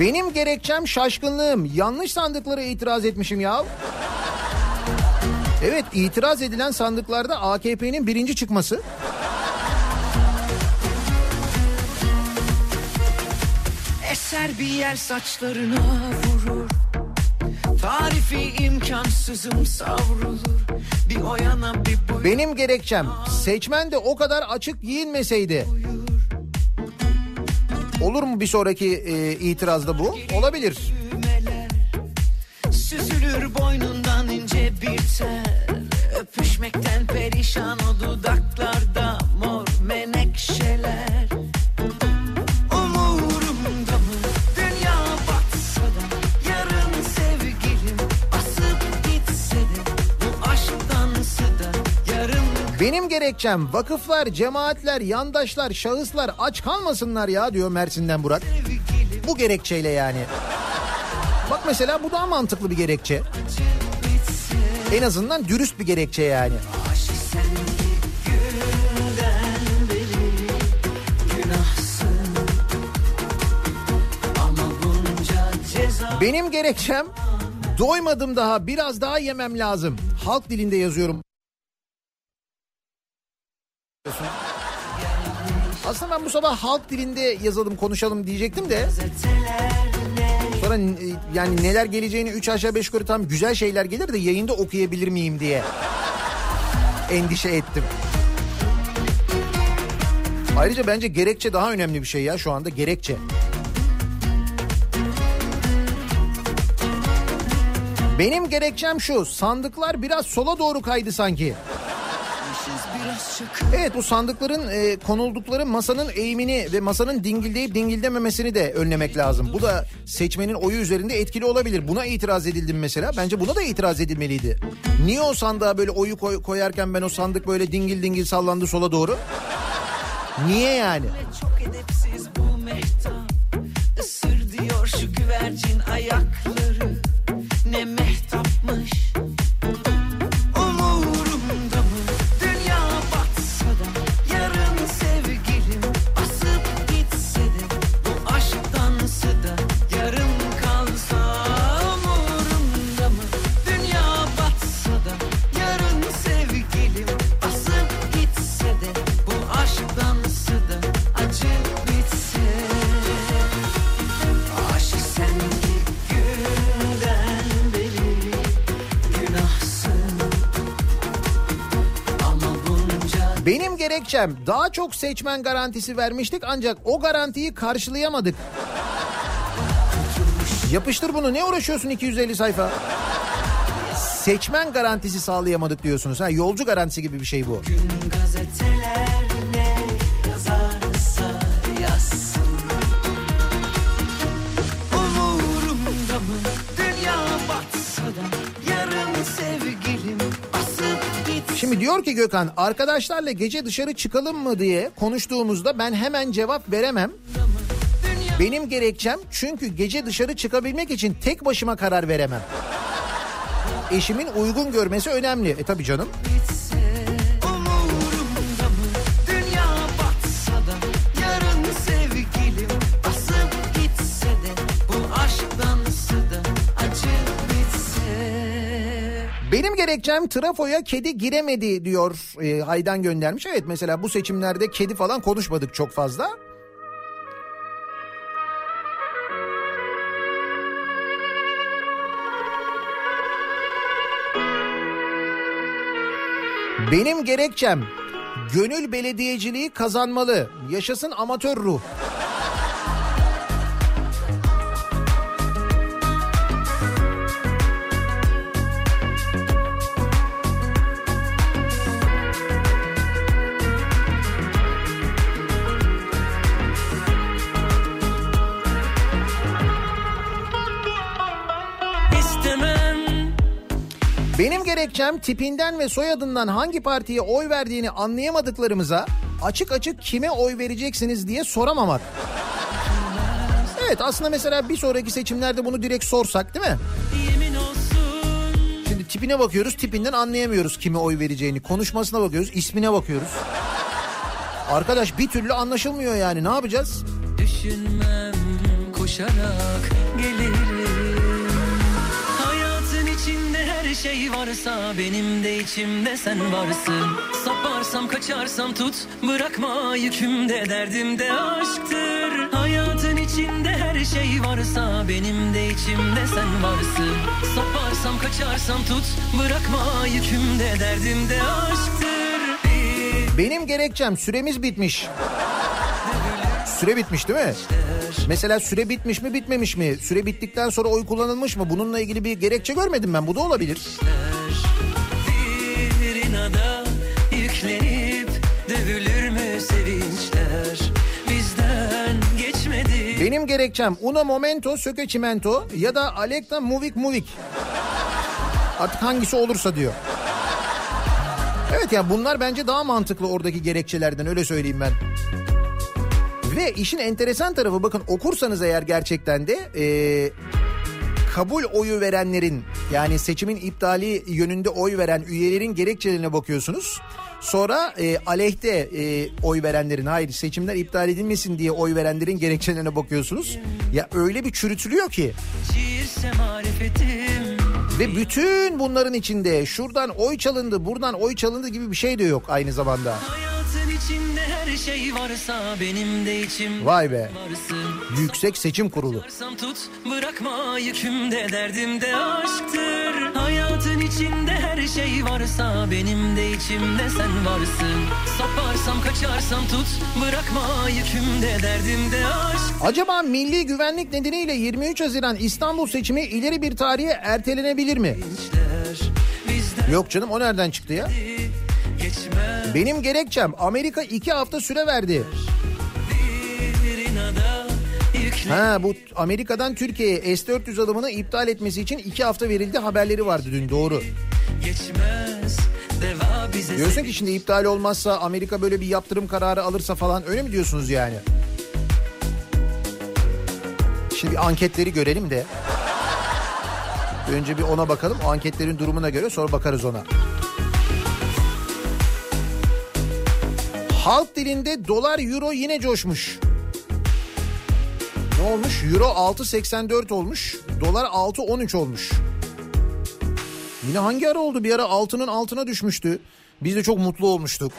Speaker 1: Benim gerekçem şaşkınlığım. Yanlış sandıklara itiraz etmişim ya. Evet itiraz edilen sandıklarda AKP'nin birinci çıkması.
Speaker 6: Eser bir yer saçlarına vurur Tarifi imkansızım savrulur Bir o yana bir bu
Speaker 1: Benim gerekçem seçmen de o kadar açık giyinmeseydi. Olur mu bir sonraki e, itirazda bu? Olabilir.
Speaker 6: Süzülür boynundan ince bir tel
Speaker 1: Gerekçem vakıflar, cemaatler, yandaşlar, şahıslar aç kalmasınlar ya diyor Mersin'den Burak. Bu gerekçeyle yani. Bak mesela bu daha mantıklı bir gerekçe. En azından dürüst bir gerekçe yani. Benim gerekçem doymadım daha biraz daha yemem lazım. Halk dilinde yazıyorum. Aslında ben bu sabah halk dilinde yazalım konuşalım diyecektim de sonra e, yani neler geleceğini 3 aşağı 5 yukarı tam güzel şeyler gelir de yayında okuyabilir miyim diye endişe ettim. Ayrıca bence gerekçe daha önemli bir şey ya şu anda gerekçe. Benim gerekçem şu sandıklar biraz sola doğru kaydı sanki. Evet bu sandıkların e, konuldukları masanın eğimini ve masanın dingildeyip dingildememesini de önlemek lazım. Bu da seçmenin oyu üzerinde etkili olabilir. Buna itiraz edildi mi mesela? Bence buna da itiraz edilmeliydi. Niye o sandığa böyle oyu koy- koyarken ben o sandık böyle dingil dingil sallandı sola doğru? Niye yani?
Speaker 6: Çok edepsiz bu mehtap Isır diyor şu güvercin ayakları
Speaker 1: gerekçem daha çok seçmen garantisi vermiştik ancak o garantiyi karşılayamadık. Yapıştır bunu ne uğraşıyorsun 250 sayfa? Seçmen garantisi sağlayamadık diyorsunuz. Ha, yolcu garantisi gibi bir şey bu.
Speaker 6: gün gazeteler
Speaker 1: Şimdi diyor ki Gökhan arkadaşlarla gece dışarı çıkalım mı diye konuştuğumuzda ben hemen cevap veremem. Benim gerekçem çünkü gece dışarı çıkabilmek için tek başıma karar veremem. Eşimin uygun görmesi önemli. E tabii canım.
Speaker 6: Umurumda
Speaker 1: gerekçem trafoya kedi giremedi diyor e, Aydan göndermiş. Evet mesela bu seçimlerde kedi falan konuşmadık çok fazla. Benim gerekçem gönül belediyeciliği kazanmalı. Yaşasın amatör ruh. Benim gerekçem tipinden ve soyadından hangi partiye oy verdiğini anlayamadıklarımıza açık açık kime oy vereceksiniz diye soramamak. Evet aslında mesela bir sonraki seçimlerde bunu direkt sorsak değil mi? Şimdi tipine bakıyoruz tipinden anlayamıyoruz kime oy vereceğini. Konuşmasına bakıyoruz ismine bakıyoruz. Arkadaş bir türlü anlaşılmıyor yani ne yapacağız?
Speaker 5: Düşünmem koşarak gelirim şey varsa Benim de içimde sen varsın. Saparsam kaçarsam tut Bırakma yükümde. Derdimde aşktır. Hayatın içinde her şey varsa Benim de içimde sen varsın. Saparsam kaçarsam tut Bırakma yükümde. Derdimde aşktır. Bir
Speaker 1: Benim gerekçem süremiz bitmiş. Süre bitmiş değil mi? Mesela süre bitmiş mi bitmemiş mi? Süre bittikten sonra oy kullanılmış mı? Bununla ilgili bir gerekçe görmedim ben. Bu da olabilir. Benim gerekçem Una Momento Söke Çimento ya da Alekta Muvik Muvik. Artık hangisi olursa diyor. Evet ya bunlar bence daha mantıklı oradaki gerekçelerden öyle söyleyeyim ben. Ve işin enteresan tarafı bakın okursanız eğer gerçekten de eee, kabul oyu verenlerin yani seçimin iptali yönünde oy veren üyelerin gerekçelerine bakıyorsunuz. Sonra e, aleyhte e, oy verenlerin hayır seçimler iptal edilmesin diye oy verenlerin gerekçelerine bakıyorsunuz. Ya öyle bir çürütülüyor ki ve bütün bunların içinde şuradan oy çalındı buradan oy çalındı gibi bir şey de yok aynı zamanda.
Speaker 5: hayatın içinde her şey varsa benim de içim
Speaker 1: Vay be
Speaker 5: varsın.
Speaker 1: Yüksek Seçim Kurulu.
Speaker 5: Tut bırakma yükümde derdimde aşktır Hayatın içinde her şey varsa benim de içimde sen varsın Saparsam kaçarsam tut bırakma yükümde derdimde aşk
Speaker 1: Acaba milli güvenlik nedeniyle 23 Haziran İstanbul seçimi ileri bir tarihe ertelenebilir mi? Yok canım o nereden çıktı ya? Benim gerekçem Amerika iki hafta süre verdi. Ha bu Amerika'dan Türkiye'ye S-400 alımını iptal etmesi için iki hafta verildi haberleri vardı dün doğru.
Speaker 5: geçmez
Speaker 1: Diyorsun ki şimdi iptal olmazsa Amerika böyle bir yaptırım kararı alırsa falan öyle mi diyorsunuz yani? Şimdi anketleri görelim de. Önce bir ona bakalım. O anketlerin durumuna göre sonra bakarız ona. Halk dilinde dolar euro yine coşmuş. Ne olmuş? Euro 6.84 olmuş. Dolar 6.13 olmuş. Yine hangi ara oldu? Bir ara altının altına düşmüştü. Biz de çok mutlu olmuştuk.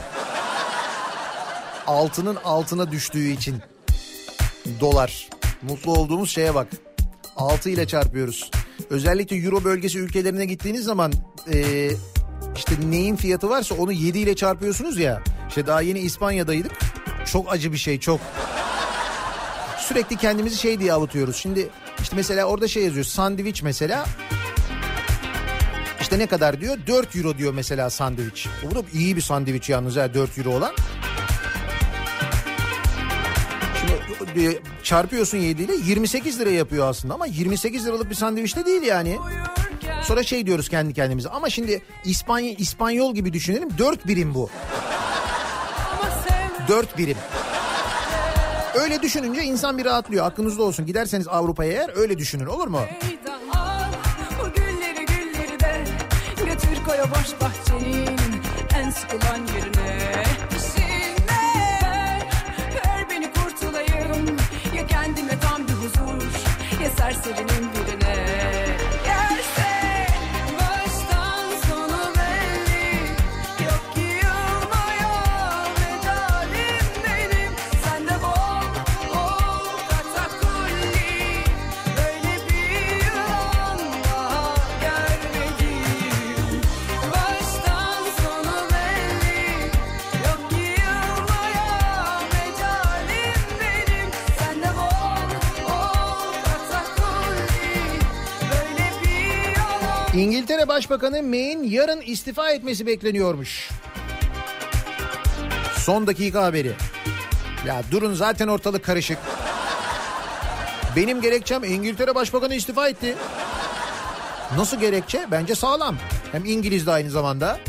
Speaker 1: Altının altına düştüğü için. Dolar. Mutlu olduğumuz şeye bak. 6 ile çarpıyoruz. Özellikle Euro bölgesi ülkelerine gittiğiniz zaman eee, işte neyin fiyatı varsa onu 7 ile çarpıyorsunuz ya. İşte daha yeni İspanya'daydık. Çok acı bir şey çok. Sürekli kendimizi şey diye avutuyoruz. Şimdi işte mesela orada şey yazıyor. Sandviç mesela işte ne kadar diyor? 4 euro diyor mesela sandviç. Bu da iyi bir sandviç yalnız ha 4 euro olan. Çarpıyorsun 7 ile 28 lira yapıyor aslında ama 28 liralık bir sandviç de değil yani. Sonra şey diyoruz kendi kendimize ama şimdi İspanya İspanyol gibi düşünelim 4 birim bu. 4 birim. Öyle düşününce insan bir rahatlıyor. Aklınızda olsun. Giderseniz Avrupa'ya eğer öyle düşünün olur mu?
Speaker 7: Götür koy boş bahçenin en sıkılan yerine. Serserinin
Speaker 1: Başbakanı May'in yarın istifa etmesi bekleniyormuş. Son dakika haberi. Ya durun zaten ortalık karışık. Benim gerekçem İngiltere Başbakanı istifa etti. Nasıl gerekçe? Bence sağlam. Hem İngiliz de aynı zamanda.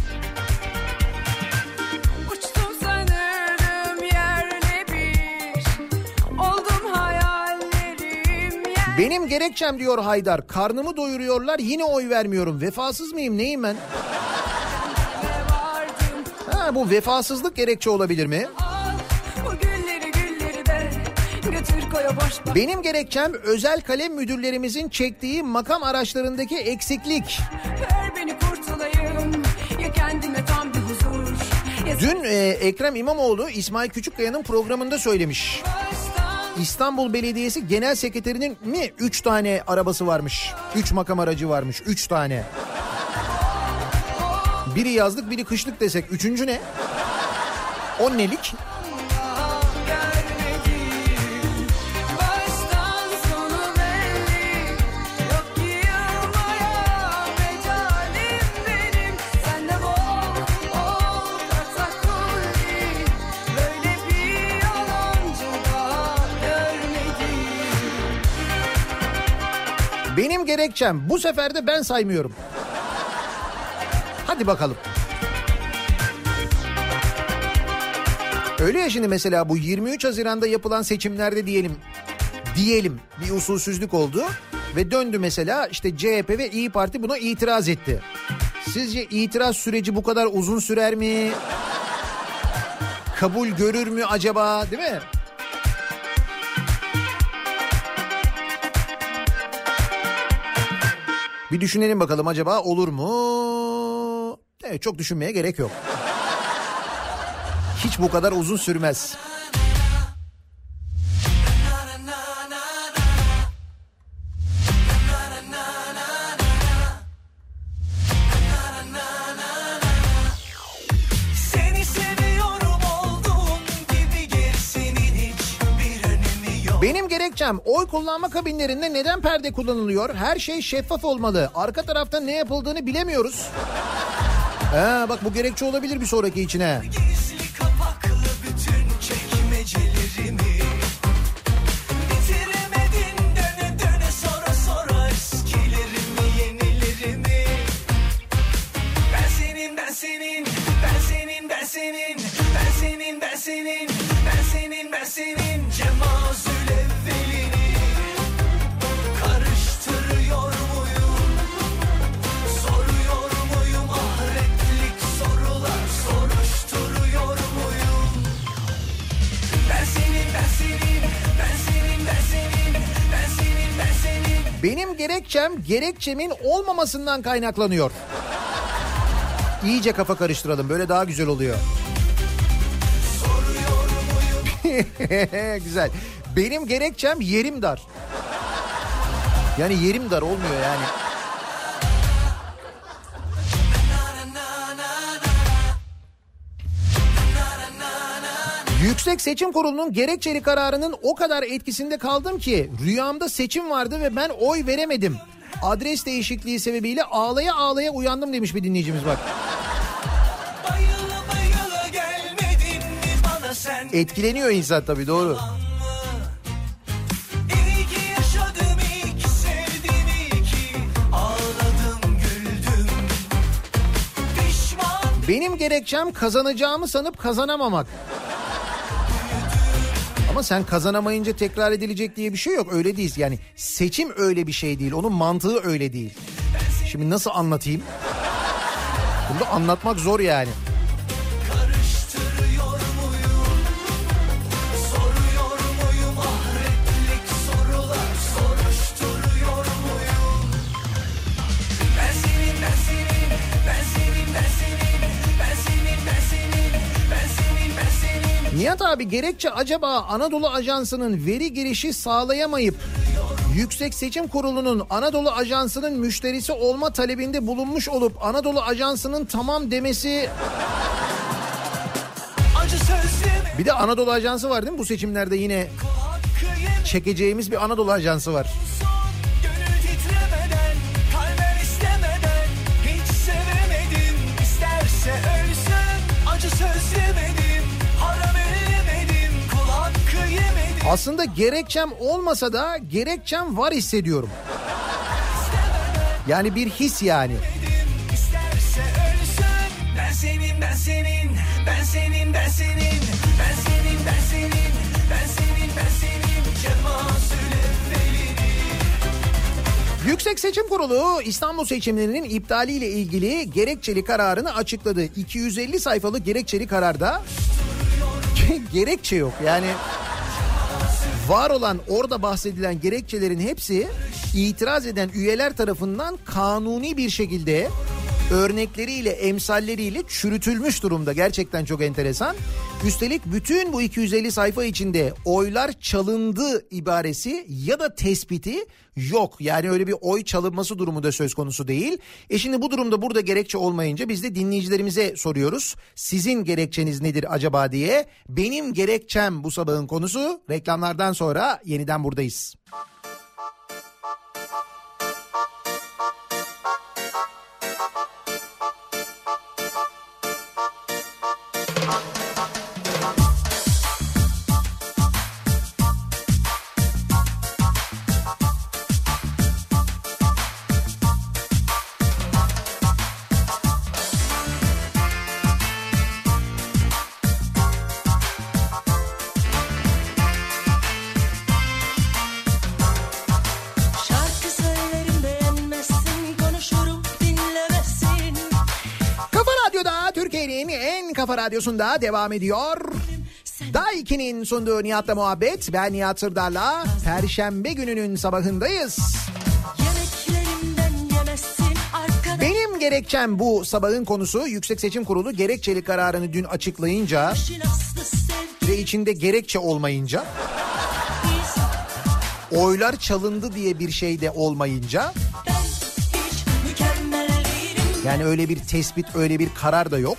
Speaker 1: Benim gerekçem diyor Haydar. Karnımı doyuruyorlar yine oy vermiyorum. Vefasız mıyım neyim ben? Ha, bu vefasızlık gerekçe olabilir mi? Benim gerekçem özel kalem müdürlerimizin çektiği makam araçlarındaki eksiklik. Dün e, Ekrem İmamoğlu İsmail Küçükkaya'nın programında söylemiş.
Speaker 7: baştan
Speaker 1: İstanbul Belediyesi Genel Sekreterinin mi 3 tane arabası varmış? 3 makam aracı varmış 3 tane. Biri yazlık biri kışlık desek üçüncü ne? O nelik? Gerekçem bu sefer de ben saymıyorum. Hadi bakalım. Öyle ya şimdi mesela bu 23 Haziran'da yapılan seçimlerde diyelim diyelim bir usulsüzlük oldu ve döndü mesela işte CHP ve İyi Parti buna itiraz etti. Sizce itiraz süreci bu kadar uzun sürer mi? Kabul görür mü acaba değil mi? Bir düşünelim bakalım acaba olur mu? Evet çok düşünmeye gerek yok. Hiç bu kadar uzun sürmez. Gerekçem oy kullanma kabinlerinde neden perde kullanılıyor? Her şey şeffaf olmalı. Arka tarafta ne yapıldığını bilemiyoruz. Ha, bak bu gerekçe olabilir bir sonraki içine.
Speaker 5: Gizli
Speaker 1: gerekçem gerekçemin olmamasından kaynaklanıyor. İyice kafa karıştıralım böyle daha güzel oluyor. güzel. Benim gerekçem yerim dar. Yani yerim dar olmuyor yani. Yüksek Seçim Kurulu'nun gerekçeli kararının o kadar etkisinde kaldım ki rüyamda seçim vardı ve ben oy veremedim. Adres değişikliği sebebiyle ağlaya ağlaya uyandım demiş bir dinleyicimiz bak.
Speaker 5: Bayıla bayıla
Speaker 1: Etkileniyor insan tabii doğru. Benim gerekçem kazanacağımı sanıp kazanamamak. Ama sen kazanamayınca tekrar edilecek diye bir şey yok. Öyle değil. Yani seçim öyle bir şey değil. Onun mantığı öyle değil. Şimdi nasıl anlatayım? Bunu anlatmak zor yani. Nihat abi gerekçe acaba Anadolu Ajansı'nın veri girişi sağlayamayıp Yüksek Seçim Kurulu'nun Anadolu Ajansı'nın müşterisi olma talebinde bulunmuş olup Anadolu Ajansı'nın tamam demesi bir de Anadolu Ajansı var değil mi bu seçimlerde yine çekeceğimiz bir Anadolu Ajansı var. Aslında gerekçem olmasa da gerekçem var hissediyorum. Yani bir his yani.
Speaker 5: İsterse ölsün Ben senin, ben senin, ben senin, ben senin Ben senin, ben senin, ben senin, ben senin Cemazül evvelini
Speaker 1: Yüksek Seçim Kurulu İstanbul seçimlerinin iptaliyle ilgili gerekçeli kararını açıkladı. 250 sayfalık gerekçeli kararda gerekçe yok. Yani var olan orada bahsedilen gerekçelerin hepsi itiraz eden üyeler tarafından kanuni bir şekilde örnekleriyle, emsalleriyle çürütülmüş durumda. Gerçekten çok enteresan. Üstelik bütün bu 250 sayfa içinde oylar çalındı ibaresi ya da tespiti yok. Yani öyle bir oy çalınması durumu da söz konusu değil. E şimdi bu durumda burada gerekçe olmayınca biz de dinleyicilerimize soruyoruz. Sizin gerekçeniz nedir acaba diye. Benim gerekçem bu sabahın konusu. Reklamlardan sonra yeniden buradayız. Radyosunda devam ediyor. Daiki'nin sunduğu Nihat'la muhabbet. Ben Nihat Sırdar'la Perşembe gününün sabahındayız. Benim gerekçem bu sabahın konusu Yüksek Seçim Kurulu gerekçeli kararını dün açıklayınca ve içinde gerekçe olmayınca oylar çalındı diye bir şey de olmayınca yani öyle bir tespit öyle bir karar da yok.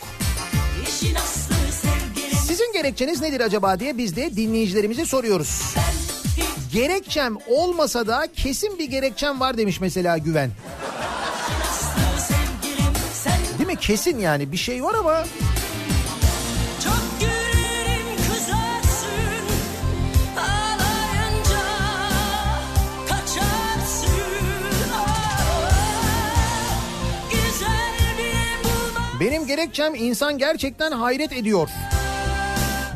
Speaker 1: Gerekçeniz nedir acaba diye biz de dinleyicilerimize soruyoruz. Gerekçem olmasa da kesin bir gerekçem var demiş mesela Güven. Değil mi? Kesin yani bir şey var ama benim gerekçem insan gerçekten hayret ediyor.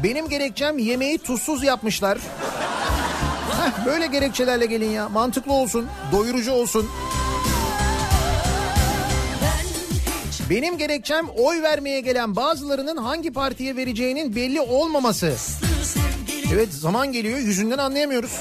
Speaker 1: Benim gerekçem yemeği tuzsuz yapmışlar. Heh, böyle gerekçelerle gelin ya. Mantıklı olsun, doyurucu olsun. Benim gerekçem oy vermeye gelen bazılarının hangi partiye vereceğinin belli olmaması. Evet zaman geliyor yüzünden anlayamıyoruz.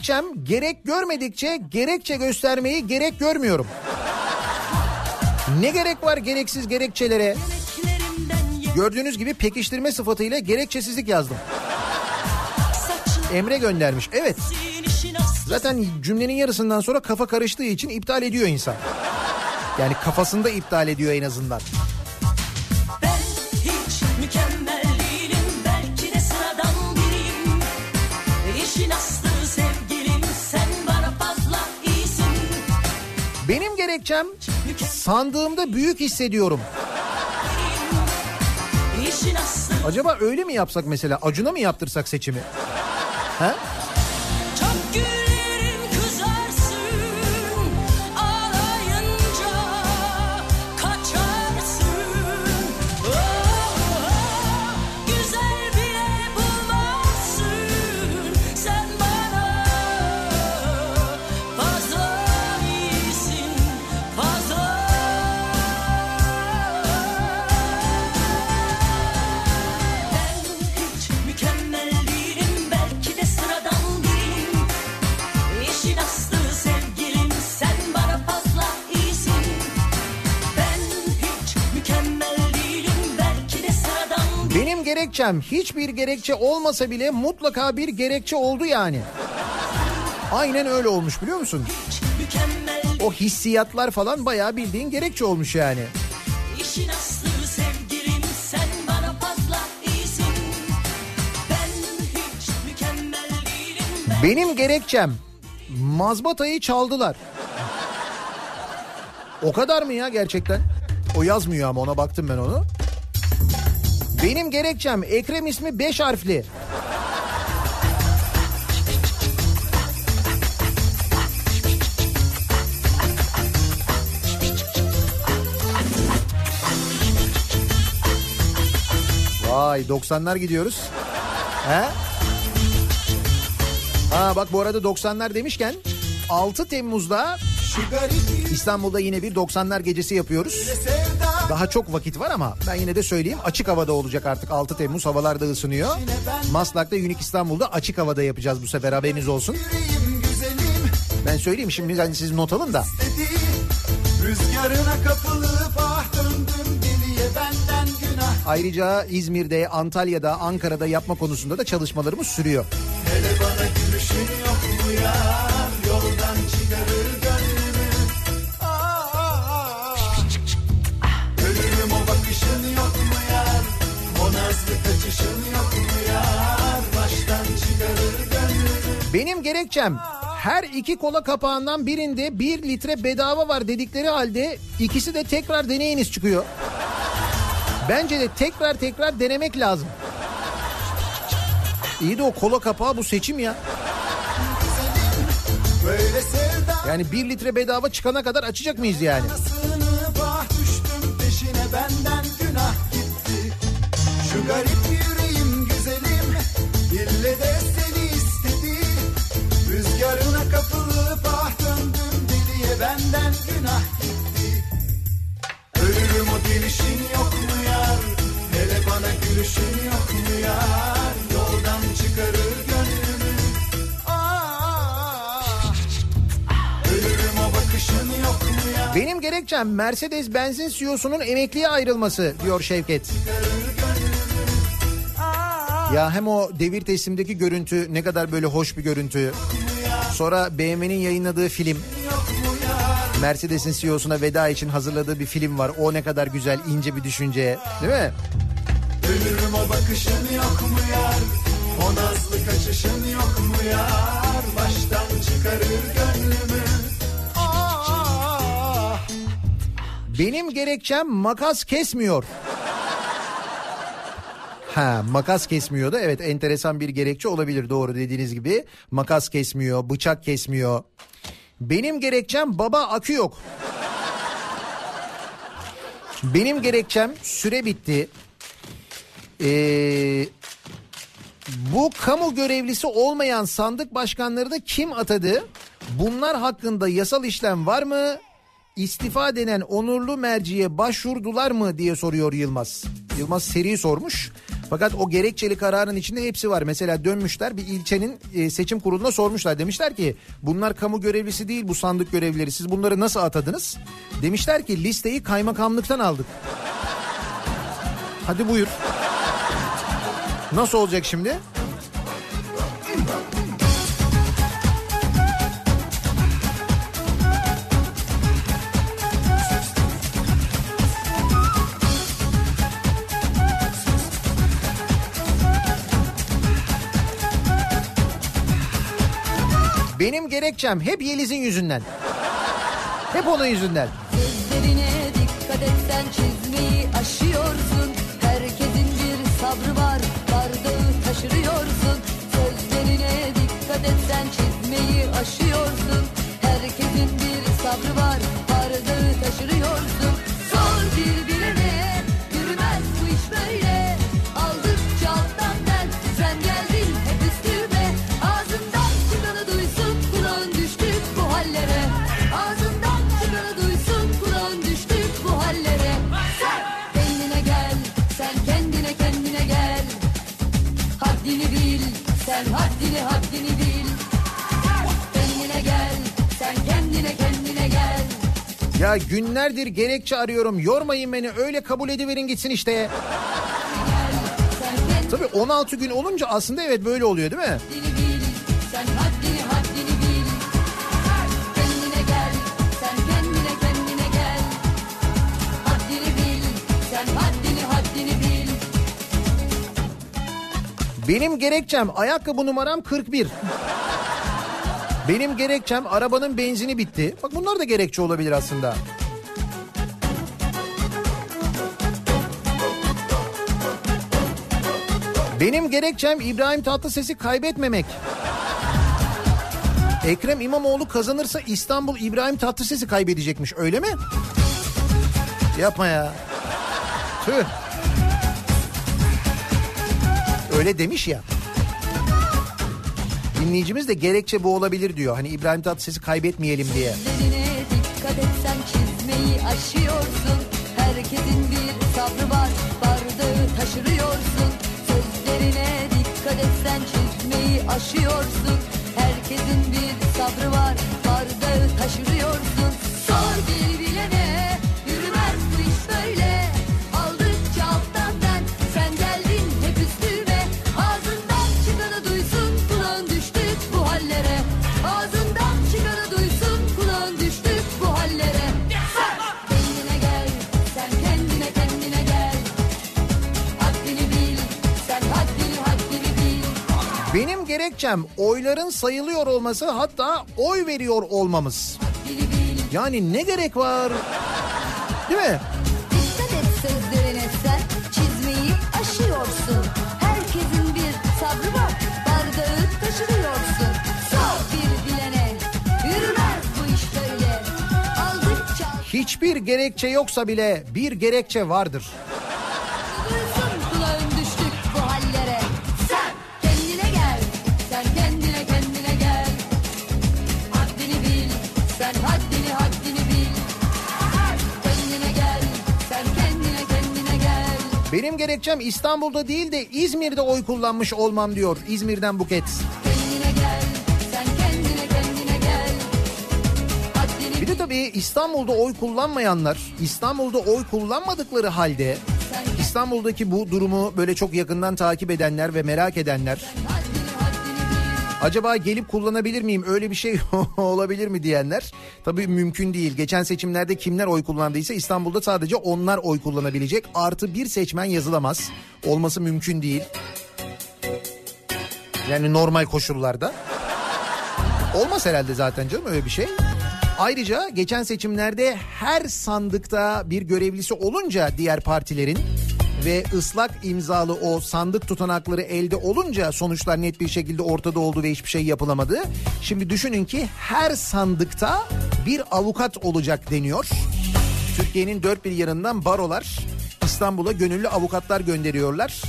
Speaker 1: Gerekçem gerek görmedikçe gerekçe göstermeyi gerek görmüyorum. Ne gerek var gereksiz gerekçelere? Gördüğünüz gibi pekiştirme sıfatıyla gerekçesizlik yazdım. Emre göndermiş. Evet zaten cümlenin yarısından sonra kafa karıştığı için iptal ediyor insan. Yani kafasında iptal ediyor en azından. Gerekçem sandığımda büyük hissediyorum. Acaba öyle mi yapsak mesela? Acuna mı yaptırsak seçimi? He? Gerekçem hiçbir gerekçe olmasa bile mutlaka bir gerekçe oldu yani. Aynen öyle olmuş biliyor musun? O hissiyatlar falan bayağı bildiğin gerekçe olmuş yani.
Speaker 8: İşin aslı sevgilim sen bana fazla iyisin Ben hiç mükemmel değilim
Speaker 1: Benim gerekçem mazbatayı çaldılar. O kadar mı ya gerçekten? O yazmıyor ama ona baktım ben onu. Benim gerekçem Ekrem ismi 5 harfli. Vay 90'lar gidiyoruz. He? Ha bak bu arada 90'lar demişken 6 Temmuz'da İstanbul'da yine bir 90'lar gecesi yapıyoruz. Daha çok vakit var ama ben yine de söyleyeyim açık havada olacak artık 6 Temmuz havalar da ısınıyor. Maslak'ta Unique İstanbul'da açık havada yapacağız bu sefer haberiniz olsun. Ben söyleyeyim şimdi hani siz not alın da.
Speaker 3: Rüzgarına kapılıp ah döndüm benden günah
Speaker 1: Ayrıca İzmir'de, Antalya'da, Ankara'da yapma konusunda da çalışmalarımız sürüyor.
Speaker 3: Hele bana gülüşün yok mu yar
Speaker 1: Benim gerekçem her iki kola kapağından birinde bir litre bedava var dedikleri halde ikisi de tekrar deneyiniz çıkıyor. Bence de tekrar tekrar denemek lazım. İyi de o kola kapağı bu seçim ya. Yani bir litre bedava çıkana kadar açacak mıyız yani?
Speaker 3: sığınıp ah düştüm Garip yüreğim güzelim. İlle de seni istedi. Rüzgarına kapılıp ah döndüm deliye benden günah gitti. Ölürüm o gelişin yok mu yar? Hele bana gülüşün yok mu yar? Yoldan çıkarır gönlümü. Ah, Ölürüm o bakışın yok mu yar?
Speaker 1: Benim gerekçem Mercedes benzin CEO'sunun emekliye ayrılması diyor Şevket. Ya hem o devir teslimdeki görüntü ne kadar böyle hoş bir görüntü. Sonra BMW'nin yayınladığı film. Mercedes'in CEO'suna veda için hazırladığı bir film var. O ne kadar güzel, ince bir düşünce. Değil mi?
Speaker 3: Ölürüm o bakışın yok mu yar O nazlı kaçışın yok mu yar Baştan çıkarır gönlümü
Speaker 1: Benim gerekçem makas kesmiyor. Ha makas kesmiyor da evet enteresan bir gerekçe olabilir doğru dediğiniz gibi. Makas kesmiyor, bıçak kesmiyor. Benim gerekçem baba akü yok. Benim gerekçem süre bitti. Ee, bu kamu görevlisi olmayan sandık başkanlarını kim atadı? Bunlar hakkında yasal işlem var mı? İstifa denen onurlu merciye başvurdular mı diye soruyor Yılmaz. Yılmaz seri sormuş. Fakat o gerekçeli kararın içinde hepsi var. Mesela dönmüşler bir ilçenin e, seçim kuruluna sormuşlar. Demişler ki bunlar kamu görevlisi değil bu sandık görevlileri. Siz bunları nasıl atadınız? Demişler ki listeyi kaymakamlıktan aldık. Hadi buyur. Nasıl olacak şimdi? Benim gerekçem hep Yeliz'in yüzünden. Hep onun yüzünden.
Speaker 7: Sözlerine dikkat et sen çizmeyi aşıyorsun Herkesin bir sabrı var bardağı taşırıyorsun Sözlerine dikkat et sen çizmeyi aşıyorsun Herkesin bir sabrı var haddini bil Kendine gel sen kendine kendine gel
Speaker 1: Ya günlerdir gerekçe arıyorum. Yormayın beni öyle kabul ediverin gitsin işte. Tabii 16 gün olunca aslında evet böyle oluyor değil mi? Benim gerekçem ayakkabı numaram 41. Benim gerekçem arabanın benzini bitti. Bak bunlar da gerekçe olabilir aslında. Benim gerekçem İbrahim Tatlıses'i kaybetmemek. Ekrem İmamoğlu kazanırsa İstanbul İbrahim Tatlıses'i kaybedecekmiş öyle mi? Yapma ya. Tüh. Öyle demiş ya. Dinleyicimiz de gerekçe bu olabilir diyor. Hani İbrahim Tatlıses'i kaybetmeyelim diye.
Speaker 7: Dikkat et sen çizmeyi aşıyorsun Herkesin bir sabrı var bardağı taşırıyorsun Sözlerine dikkat et sen çizmeyi aşıyorsun Herkesin bir sabrı var bardağı taşırıyorsun Sor bir
Speaker 1: gerekçem oyların sayılıyor olması hatta oy veriyor olmamız. Yani ne gerek var? Değil mi?
Speaker 7: Dikkat et sözlerine sen çizmeyi aşıyorsun. Herkesin bir sabrı var, bardağı taşırıyorsun. Sor bir bilene, yürümez bu iş böyle. Aldıkça
Speaker 1: Hiçbir gerekçe yoksa bile bir gerekçe vardır. Benim gerekçem İstanbul'da değil de İzmir'de oy kullanmış olmam diyor. İzmir'den Buket.
Speaker 7: Kendine gel, sen kendine kendine gel. Haddini
Speaker 1: Bir de tabii İstanbul'da oy kullanmayanlar, İstanbul'da oy kullanmadıkları halde İstanbul'daki bu durumu böyle çok yakından takip edenler ve merak edenler. Acaba gelip kullanabilir miyim öyle bir şey olabilir mi diyenler tabii mümkün değil. Geçen seçimlerde kimler oy kullandıysa İstanbul'da sadece onlar oy kullanabilecek. Artı bir seçmen yazılamaz. Olması mümkün değil. Yani normal koşullarda. Olmaz herhalde zaten canım öyle bir şey. Ayrıca geçen seçimlerde her sandıkta bir görevlisi olunca diğer partilerin ve ıslak imzalı o sandık tutanakları elde olunca sonuçlar net bir şekilde ortada oldu ve hiçbir şey yapılamadı. Şimdi düşünün ki her sandıkta bir avukat olacak deniyor. Türkiye'nin dört bir yanından barolar İstanbul'a gönüllü avukatlar gönderiyorlar.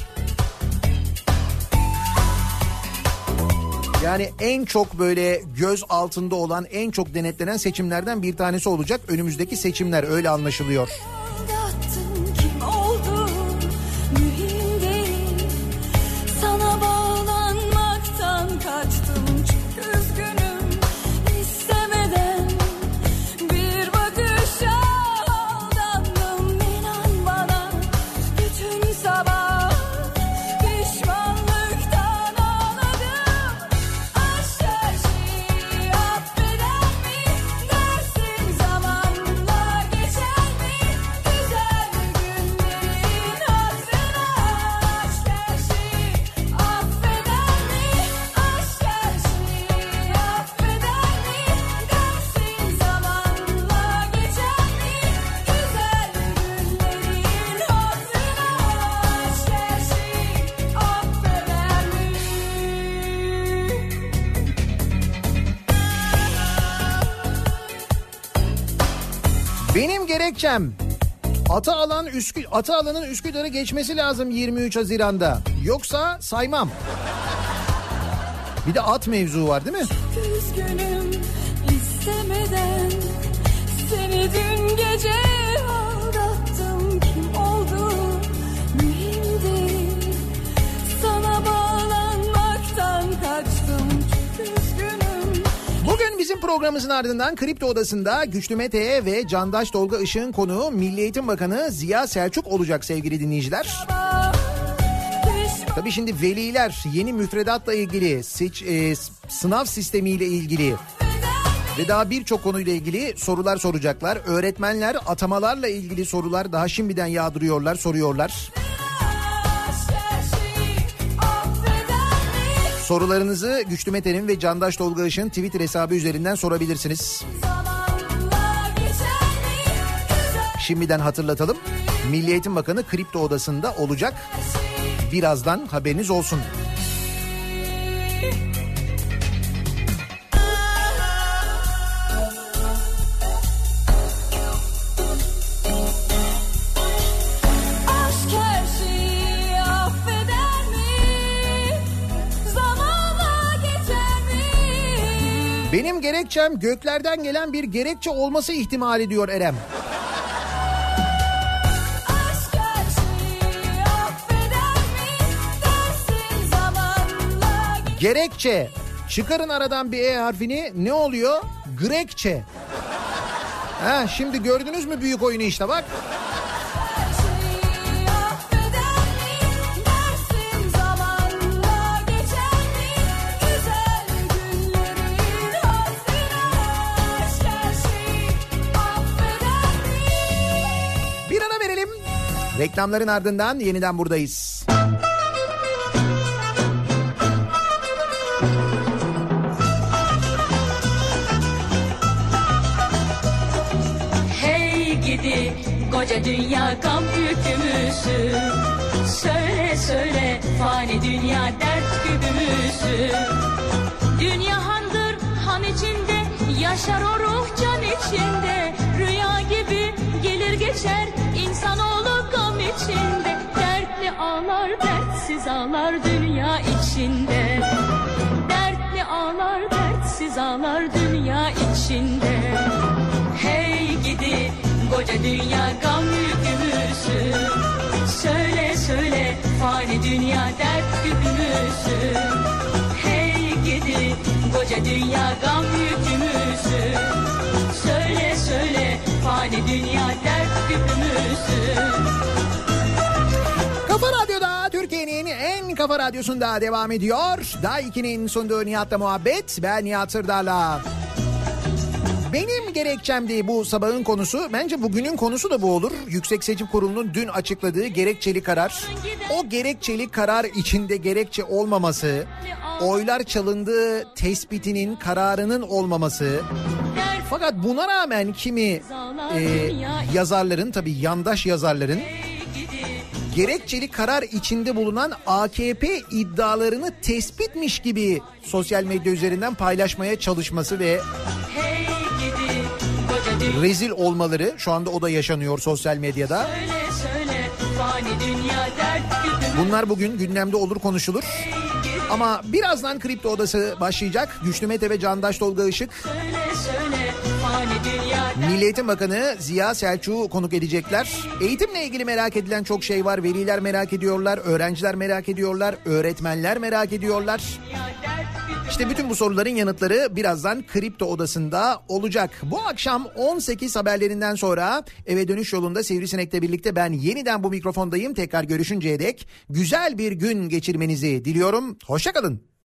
Speaker 1: Yani en çok böyle göz altında olan, en çok denetlenen seçimlerden bir tanesi olacak önümüzdeki seçimler öyle anlaşılıyor. Gerekçem Ata alan Üskü Ata alanın Üsküdar'ı geçmesi lazım 23 Haziran'da. Yoksa saymam. Bir de at mevzu var değil mi?
Speaker 9: Üzgünüm istemeden Seni dün gece
Speaker 1: bizim programımızın ardından Kripto Odası'nda Güçlü Mete ve Candaş Tolga Işık'ın konuğu Milli Eğitim Bakanı Ziya Selçuk olacak sevgili dinleyiciler. Tabii şimdi veliler yeni müfredatla ilgili, seç, e, sınav sistemiyle ilgili ve daha birçok konuyla ilgili sorular soracaklar. Öğretmenler atamalarla ilgili sorular daha şimdiden yağdırıyorlar, soruyorlar. Sorularınızı Güçlü Mete'nin ve Candaş Tolga Işık'ın Twitter hesabı üzerinden sorabilirsiniz. Şimdiden hatırlatalım. Milli Eğitim Bakanı Kripto Odası'nda olacak. birazdan haberiniz olsun.
Speaker 10: Aşk
Speaker 1: Benim gerekçem göklerden gelen bir gerekçe olması ihtimali diyor Erem. Gerekçe. Çıkarın aradan bir E harfini ne oluyor? Grekçe. Ha, şimdi gördünüz mü büyük oyunu işte bak. Reklamların ardından yeniden buradayız.
Speaker 7: Hey gidi koca dünya gam yükümüzü Söyle söyle fani dünya dert gübümüzü Dünya handır han içinde yaşar o ruh can içinde. Rüya gibi gelir geçer insanoğlu gam içinde Dertli ağlar dertsiz ağlar dünya içinde. Dertli ağlar dertsiz ağlar dünya içinde. Hey gidi koca dünya gam yükümüzü. Söyle söyle fani dünya dert gübümüzü Hey gidi koca dünya gam yükümüzü. Söyle söyle fani dünya dert gübümüzü
Speaker 1: Kafa Radyo'da Türkiye'nin en kafa radyosunda devam ediyor. Daha 2'nin sunduğu Nihat'la muhabbet. Ben Nihat Sırdar'la. Benim gerekçemdi bu sabahın konusu. Bence bugünün konusu da bu olur. Yüksek Seçim Kurulu'nun dün açıkladığı gerekçeli karar. O gerekçeli karar içinde gerekçe olmaması, oylar çalındığı tespitinin kararının olmaması. Fakat buna rağmen kimi e, yazarların tabii yandaş yazarların gerekçeli karar içinde bulunan AKP iddialarını tespitmiş gibi sosyal medya üzerinden paylaşmaya çalışması ve rezil olmaları şu anda o da yaşanıyor sosyal medyada. Bunlar bugün gündemde olur konuşulur. Ama birazdan Kripto Odası başlayacak. Güçlü Mete ve Candaş Tolga Işık
Speaker 7: Söyle söyle
Speaker 1: Milli Eğitim Bakanı Ziya Selçuk'u konuk edecekler. Eğitimle ilgili merak edilen çok şey var. Veliler merak ediyorlar, öğrenciler merak ediyorlar, öğretmenler merak ediyorlar. İşte bütün bu soruların yanıtları birazdan Kripto Odası'nda olacak. Bu akşam 18 haberlerinden sonra eve dönüş yolunda Sivrisinek'le birlikte ben yeniden bu mikrofondayım. Tekrar görüşünceye dek güzel bir gün geçirmenizi diliyorum. Hoşçakalın.